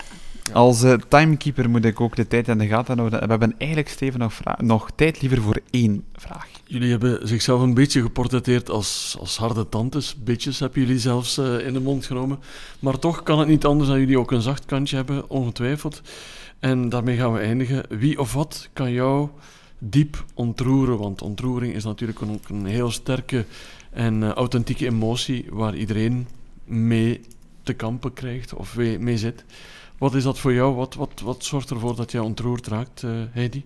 Als uh, timekeeper moet ik ook de tijd in de gaten houden. We hebben eigenlijk, Steven, nog, nog tijd liever voor één vraag. Jullie hebben zichzelf een beetje geportretteerd als, als harde tantes. Bitches hebben jullie zelfs uh, in de mond genomen. Maar toch kan het niet anders dan jullie ook een zacht kantje hebben, ongetwijfeld. En daarmee gaan we eindigen. Wie of wat kan jou diep ontroeren. Want ontroering is natuurlijk ook een heel sterke en uh, authentieke emotie waar iedereen mee te kampen krijgt of mee, zit. Wat is dat voor jou? Wat, wat, wat zorgt ervoor dat jij ontroerd raakt, uh, Heidi?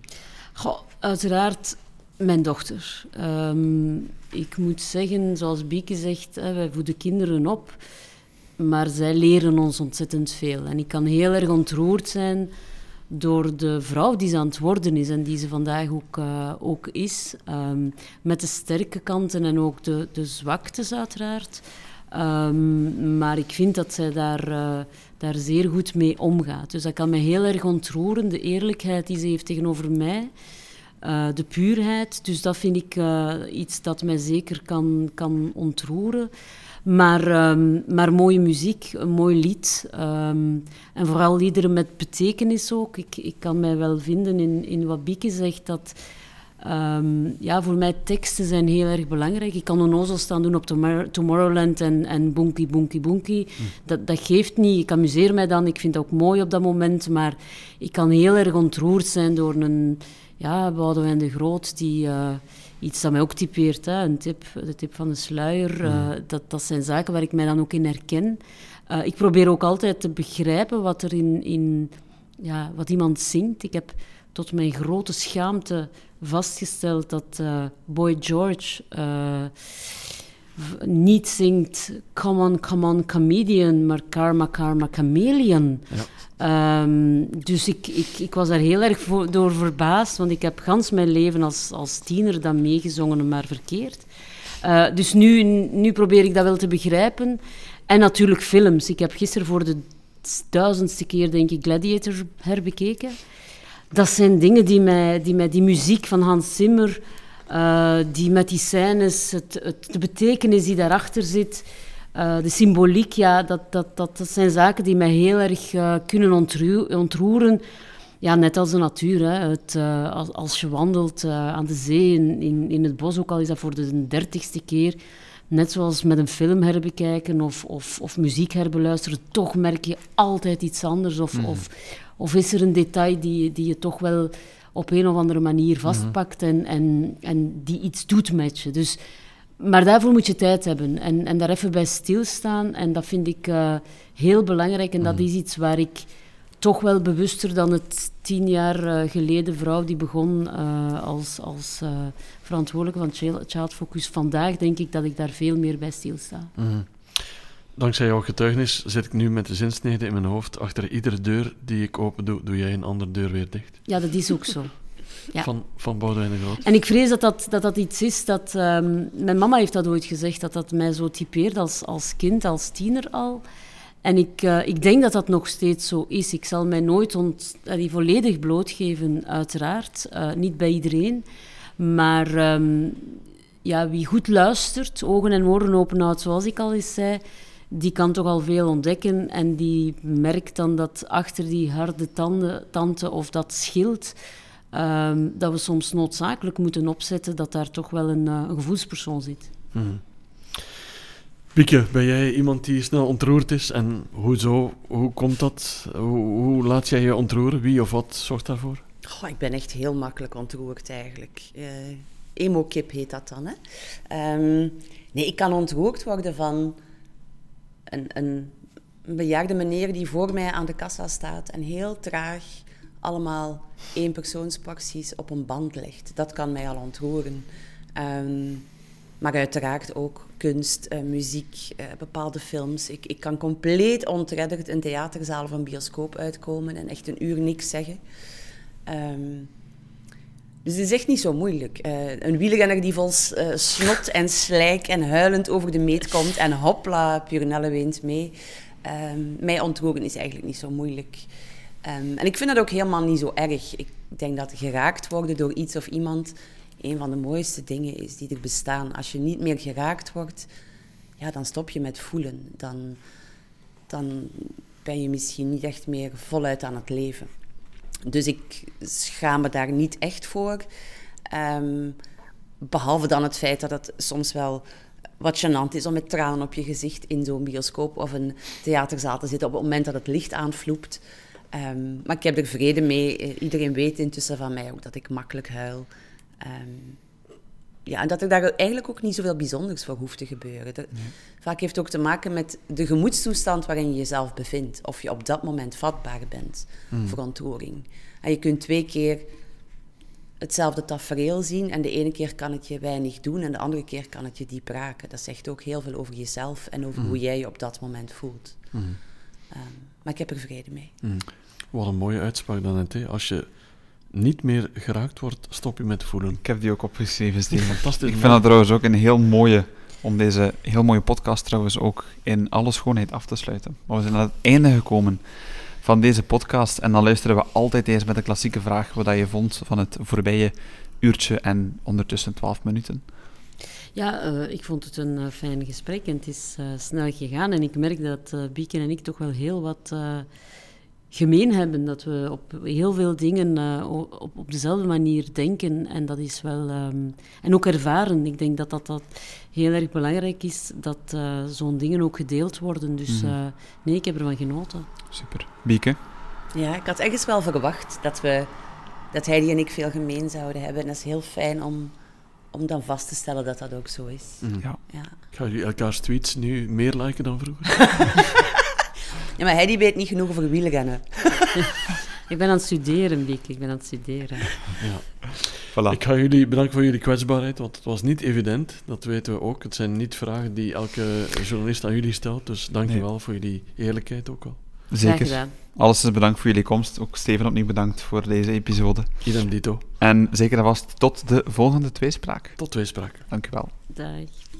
Goh, uiteraard mijn dochter. Um, ik moet zeggen, zoals Bieke zegt, hè, wij voeden kinderen op, maar zij leren ons ontzettend veel. En ik kan heel erg ontroerd zijn door de vrouw die ze aan het worden is en die ze vandaag ook, uh, ook is. Um, met de sterke kanten en ook de, de zwaktes uiteraard. Um, maar ik vind dat zij daar, uh, daar zeer goed mee omgaat. Dus dat kan me heel erg ontroeren, de eerlijkheid die ze heeft tegenover mij. Uh, de puurheid. Dus dat vind ik iets dat mij zeker kan, kan ontroeren. Maar, um, maar mooie muziek, een mooi lied. Um, en vooral liederen met betekenis ook. Ik, ik kan mij wel vinden in, in wat Bieke zegt, dat... Um, ja, voor mij teksten zijn heel erg belangrijk. Ik kan een ozel staan doen op Tomorrowland en, en bonky, bonky, bonky. Hm. Dat, dat geeft niet. Ik amuseer mij dan. Ik vind het ook mooi op dat moment. Maar ik kan heel erg ontroerd zijn door een... Ja, Boudewijn de Groot, die... Uh, iets dat mij ook typeert. Hè. Een tip, de tip van de sluier. Uh, dat, dat zijn zaken waar ik mij dan ook in herken. Uh, ik probeer ook altijd te begrijpen wat er in, in ja, wat iemand zingt. Ik heb tot mijn grote schaamte vastgesteld dat uh, Boy George niet zingt Come on, come on, comedian, maar Karma, karma, chameleon. Ja. Um, dus ik, ik, ik was daar heel erg voor, door verbaasd, want ik heb gans mijn leven als, als tiener dan meegezongen, maar verkeerd. Uh, dus nu, nu probeer ik dat wel te begrijpen. En natuurlijk films. Ik heb gisteren voor de duizendste keer, denk ik, Gladiator herbekeken. Dat zijn dingen die mij, die, mij, die muziek van Hans Zimmer, uh, die met die scènes, het, het, de betekenis die daarachter zit, uh, de symboliek, ja, dat, dat, dat, dat, zijn zaken die mij heel erg uh, kunnen ontroeren. Ja, net als de natuur. Hè. Het, als, als, je wandelt aan de zee, in, in, in, het bos, ook al is dat voor de dertigste keer, net zoals met een film herbekijken of, of, of muziek herbeluisteren, toch merk je altijd iets anders. Of, mm. of, of is er een detail die, die je toch wel op een of andere manier mhm. vastpakt en, en, en die iets doet met je. Dus maar daarvoor moet je tijd hebben en, en daar even bij stilstaan. En dat vind ik uh, heel belangrijk. En dat mm. is iets waar ik toch wel bewuster dan het tien jaar uh, geleden vrouw die begon uh, als, als verantwoordelijke van Child Focus. Vandaag denk ik dat ik daar veel meer bij stilsta. Mm. Dankzij jouw getuigenis zit ik nu met de zinsnede in mijn hoofd. Achter iedere deur die ik open doe, doe jij een andere deur weer dicht. Ja, dat is ook zo. Ja. Van, van Boudewijn de Groot. En ik vrees dat dat, dat, dat iets is dat... Um, mijn mama heeft dat ooit gezegd, dat dat mij zo typeert als, als kind, als tiener al. En ik, uh, ik denk dat dat nog steeds zo is. Ik zal mij nooit ont, uh, volledig blootgeven, uiteraard. Uh, niet bij iedereen. Maar um, ja, wie goed luistert, ogen en oren openhoudt, zoals ik al eens zei, die kan toch al veel ontdekken. En die merkt dan dat achter die harde tanden, tanden of dat schild, um, dat we soms noodzakelijk moeten opzetten dat daar toch wel een, een gevoelspersoon zit. Mm. Pieke, ben jij iemand die snel ontroerd is? En hoezo? Hoe komt dat? Hoe, hoe laat jij je ontroeren? Wie of wat zorgt daarvoor? Oh, ik ben echt heel makkelijk ontroerd eigenlijk. Uh, emo-kip heet dat dan. Hè? Um, nee, ik kan ontroerd worden van een, bejaarde meneer die voor mij aan de kassa staat en heel traag allemaal eenpersoonsporties op een band legt. Dat kan mij al ontroeren. Um, maar uiteraard ook kunst, uh, muziek, uh, bepaalde films. Ik, ik kan compleet ontredderd een theaterzaal of een bioscoop uitkomen en echt een uur niks zeggen. Um, dus het is echt niet zo moeilijk. Uh, een wielrenner die vol snot en slijk en huilend over de meet komt en hopla, Purnelle weent mee. Um, mij ontroeren is eigenlijk niet zo moeilijk. Um, en ik vind dat ook helemaal niet zo erg. Ik denk dat geraakt worden door iets of iemand een van de mooiste dingen is die er bestaan. Als je niet meer geraakt wordt, ja, dan stop je met voelen. Dan, dan ben je misschien niet echt meer voluit aan het leven. Dus ik schaam me daar niet echt voor. Um, behalve dan het feit dat het soms wel wat gênant is om met tranen op je gezicht in zo'n bioscoop of een theaterzaal te zitten op het moment dat het licht aanvloept. Um, maar ik heb er vrede mee. Iedereen weet intussen van mij ook dat ik makkelijk huil. Um, ja, en dat er daar eigenlijk ook niet zoveel bijzonders voor hoeft te gebeuren. Dat, Vaak heeft het ook te maken met de gemoedstoestand waarin je jezelf bevindt. Of je op dat moment vatbaar bent mm. voor ontroering. En je kunt twee keer hetzelfde tafereel zien en de ene keer kan het je weinig doen en de andere keer kan het je diep raken. Dat zegt ook heel veel over jezelf en over hoe jij je op dat moment voelt. Mm. Um, maar ik heb er vrede mee. Wat een mooie uitspraak dan, hè? Als je niet meer geraakt wordt, stop je met voelen. Ik heb die ook opgeschreven, Steven. Fantastisch. Ik vind dat trouwens ook een heel mooie, om deze heel mooie podcast trouwens ook in alle schoonheid af te sluiten. Maar we zijn aan het einde gekomen van deze podcast en dan luisteren we altijd eerst met de klassieke vraag wat je vond van het voorbije uurtje en ondertussen 12 minuten. Ja, uh, ik vond het een uh, fijn gesprek en het is uh, snel gegaan. En ik merk dat Bieken en ik toch wel heel wat gemeen hebben. Dat we op heel veel dingen uh, op, op dezelfde manier denken. En dat is wel... Um, en ook ervaren. Ik denk dat dat, dat heel erg belangrijk is, dat uh, zo'n dingen ook gedeeld worden. Dus uh, nee, ik heb ervan genoten. Super. Bieke? Ja, ik had ergens wel verwacht dat we... Dat Heidi en ik veel gemeen zouden hebben. En dat is heel fijn om, om dan vast te stellen dat dat ook zo is. Mm. Ja. ja. Gaan jullie elkaars tweets nu meer liken dan vroeger? [LAUGHS] Ja, maar Heidi weet niet genoeg over wielrennen. [LAUGHS] ik ben aan het studeren, Biek. Ik ben aan het studeren. Ja. Voilà. Ik ga jullie bedanken voor jullie kwetsbaarheid, want het was niet evident. Dat weten we ook. Het zijn niet vragen die elke journalist aan jullie stelt. Dus dank je wel voor jullie eerlijkheid ook al. Zeker. Alles is bedankt voor jullie komst. Ook Steven opnieuw bedankt voor deze episode. Idem dito. En zeker en vast tot de volgende tweespraak. Tot tweespraak. Dank u wel. Dag.